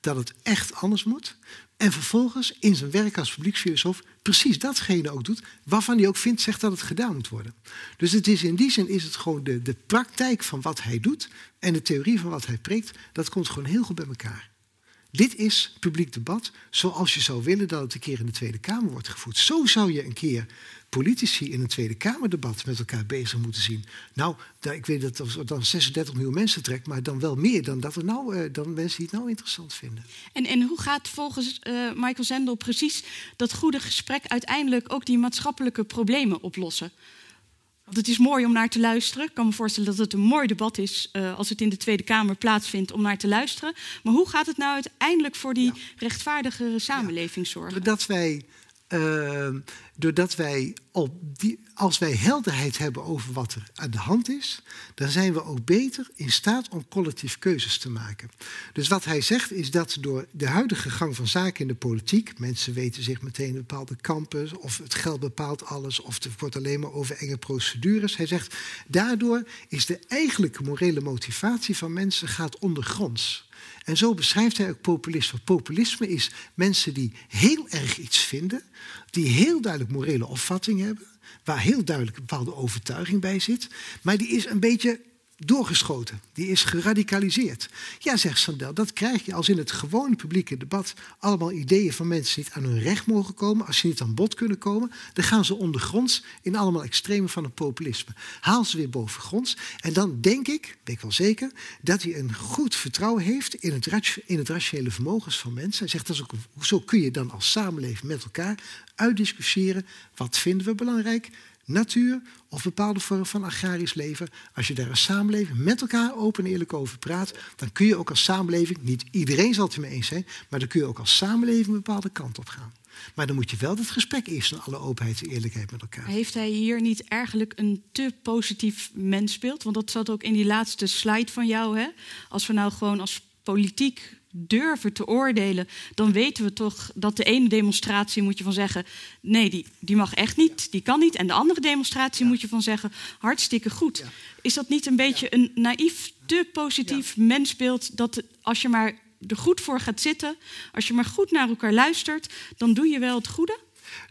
Speaker 3: dat het echt anders moet. En vervolgens in zijn werk als publieksfilosoof precies datgene ook doet waarvan hij ook vindt, zegt dat het gedaan moet worden. Dus het is in die zin is het gewoon de, de praktijk van wat hij doet en de theorie van wat hij preekt, dat komt gewoon heel goed bij elkaar. Dit is publiek debat zoals je zou willen dat het een keer in de Tweede Kamer wordt gevoerd. Zo zou je een keer politici in een Tweede Kamerdebat met elkaar bezig moeten zien. Nou, ik weet dat het dan 36 miljoen mensen trekt, maar dan wel meer dan, dat er nou, eh, dan mensen die het nou interessant vinden.
Speaker 2: En, en hoe gaat volgens eh, Michael Zendel precies dat goede gesprek uiteindelijk ook die maatschappelijke problemen oplossen? Want het is mooi om naar te luisteren. Ik kan me voorstellen dat het een mooi debat is eh, als het in de Tweede Kamer plaatsvindt om naar te luisteren. Maar hoe gaat het nou uiteindelijk voor die rechtvaardige samenleving zorgen?
Speaker 3: Dat wij uh, doordat wij als wij helderheid hebben over wat er aan de hand is, dan zijn we ook beter in staat om collectief keuzes te maken. Dus wat hij zegt is dat door de huidige gang van zaken in de politiek, mensen weten zich meteen bepaalde kampen, of het geld bepaalt alles, of het wordt alleen maar over enge procedures. Hij zegt, daardoor is de eigenlijke morele motivatie van mensen gaat ondergronds. En zo beschrijft hij ook populisme. Populisme is mensen die heel erg iets vinden, die heel duidelijk morele opvatting hebben, waar heel duidelijk een bepaalde overtuiging bij zit, maar die is een beetje doorgeschoten. Die is geradicaliseerd. Ja, zegt Sandel, dat krijg je als in het gewone publieke debat allemaal ideeën van mensen niet aan hun recht mogen komen, als ze niet aan bod kunnen komen, dan gaan ze ondergronds in allemaal extremen van het populisme. Haal ze weer bovengronds en dan denk ik, weet ik wel zeker, dat hij een goed vertrouwen heeft in het, in het rationele vermogens van mensen. Hij zegt, dat ook, zo kun je dan als samenleving met elkaar uitdiscussiëren, wat vinden we belangrijk, natuur of bepaalde vormen van agrarisch leven. Als je daar als samenleving met elkaar open en eerlijk over praat, dan kun je ook als samenleving, niet iedereen zal het ermee eens zijn, maar dan kun je ook als samenleving een bepaalde kant op gaan. Maar dan moet je wel het gesprek eerst in alle openheid en eerlijkheid met elkaar.
Speaker 2: Heeft hij hier niet eigenlijk een te positief mensbeeld? Want dat zat ook in die laatste slide van jou. Hè? Als we nou gewoon als politiek durven te oordelen, dan weten we toch dat de ene demonstratie moet je van zeggen: nee, die, die mag echt niet, die kan niet. En de andere demonstratie moet je van zeggen: hartstikke goed. Is dat niet een beetje een naïef, te positief mensbeeld dat als je maar er goed voor gaat zitten, als je maar goed naar elkaar luistert, dan doe je wel het goede?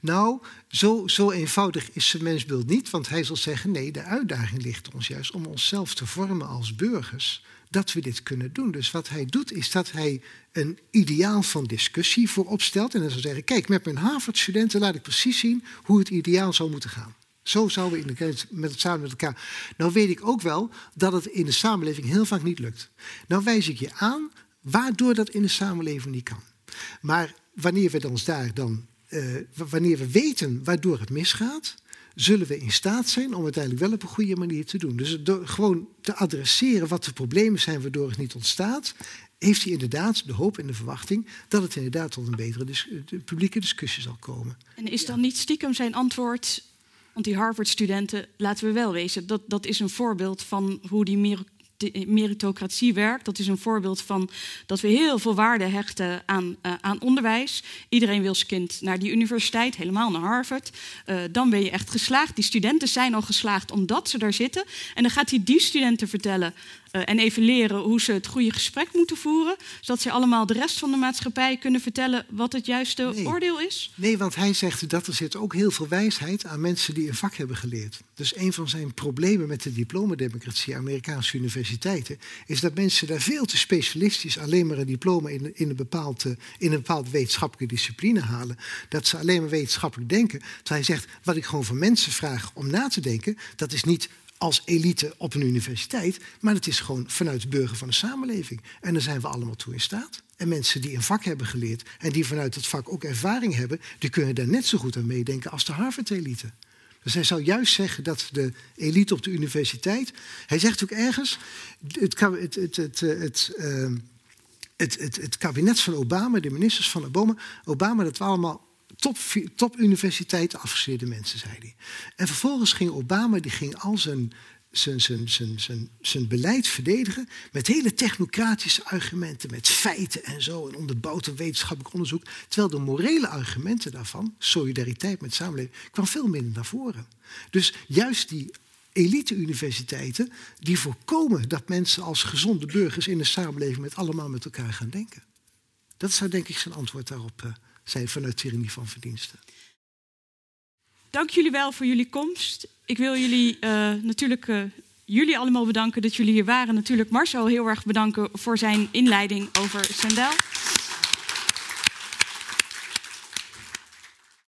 Speaker 3: Nou, zo, zo eenvoudig is zijn mensbeeld niet, want hij zal zeggen: nee, de uitdaging ligt ons juist om onszelf te vormen als burgers dat we dit kunnen doen. Dus wat hij doet, is dat hij een ideaal van discussie voorop stelt. En dan zou zeggen: Kijk, met mijn Harvard-studenten laat ik precies zien hoe het ideaal zou moeten gaan. Zo zouden we in de, met samen met elkaar. Nou weet ik ook wel dat het in de samenleving heel vaak niet lukt. Nou wijs ik je aan waardoor dat in de samenleving niet kan. Maar wanneer we ons daar dan, uh, wanneer we weten waardoor het misgaat, zullen we in staat zijn om uiteindelijk wel op een goede manier te doen. Dus door gewoon te adresseren wat de problemen zijn waardoor het niet ontstaat, heeft hij inderdaad de hoop en de verwachting dat het inderdaad tot een betere publieke discussie zal komen.
Speaker 2: En is dan niet stiekem zijn antwoord, want die Harvard-studenten, laten we wel wezen, dat, dat is een voorbeeld van hoe die meritocratie werkt. Dat is een voorbeeld van dat we heel veel waarde hechten aan, uh, aan onderwijs. Iedereen wil zijn kind naar die universiteit, helemaal naar Harvard. Uh, dan ben je echt geslaagd. Die studenten zijn al geslaagd omdat ze daar zitten. En dan gaat hij die studenten vertellen uh, en even leren hoe ze het goede gesprek moeten voeren. Zodat ze allemaal de rest van de maatschappij kunnen vertellen wat het juiste
Speaker 3: nee.
Speaker 2: oordeel is.
Speaker 3: Nee, want hij zegt dat er zit ook heel veel wijsheid aan mensen die een vak hebben geleerd. Dus een van zijn problemen met de diplomademocratie, Amerikaanse is dat mensen daar veel te specialistisch alleen maar een diploma in, in, een, bepaalde, in een bepaalde wetenschappelijke discipline halen. Dat ze alleen maar wetenschappelijk denken. Terwijl hij zegt, wat ik gewoon van mensen vraag om na te denken, dat is niet als elite op een universiteit, maar het is gewoon vanuit de burger van de samenleving. En daar zijn we allemaal toe in staat. En mensen die een vak hebben geleerd en die vanuit het vak ook ervaring hebben, die kunnen daar net zo goed aan meedenken als de Harvard-elite. Dus hij zou juist zeggen dat de elite op de universiteit. Hij zegt ook ergens. Het, het, het, het, het, uh, het, het, het kabinet van Obama, de ministers van Obama, Obama dat we allemaal top, top afgestudeerde mensen, zei hij. En vervolgens ging Obama die ging al zijn, zijn, zijn, zijn, zijn, zijn beleid verdedigen met hele technocratische argumenten, met feiten en zo, en onderbouwd door wetenschappelijk onderzoek. Terwijl de morele argumenten daarvan, solidariteit met samenleving, kwam veel minder naar voren. Dus juist die elite-universiteiten, die voorkomen dat mensen als gezonde burgers in de samenleving met allemaal met elkaar gaan denken. Dat zou denk ik zijn antwoord daarop uh, zijn vanuit tyrannie van verdiensten.
Speaker 2: Dank jullie wel voor jullie komst. Ik wil jullie uh, natuurlijk uh, jullie allemaal bedanken dat jullie hier waren. Natuurlijk Marcel heel erg bedanken voor zijn inleiding over Sendel.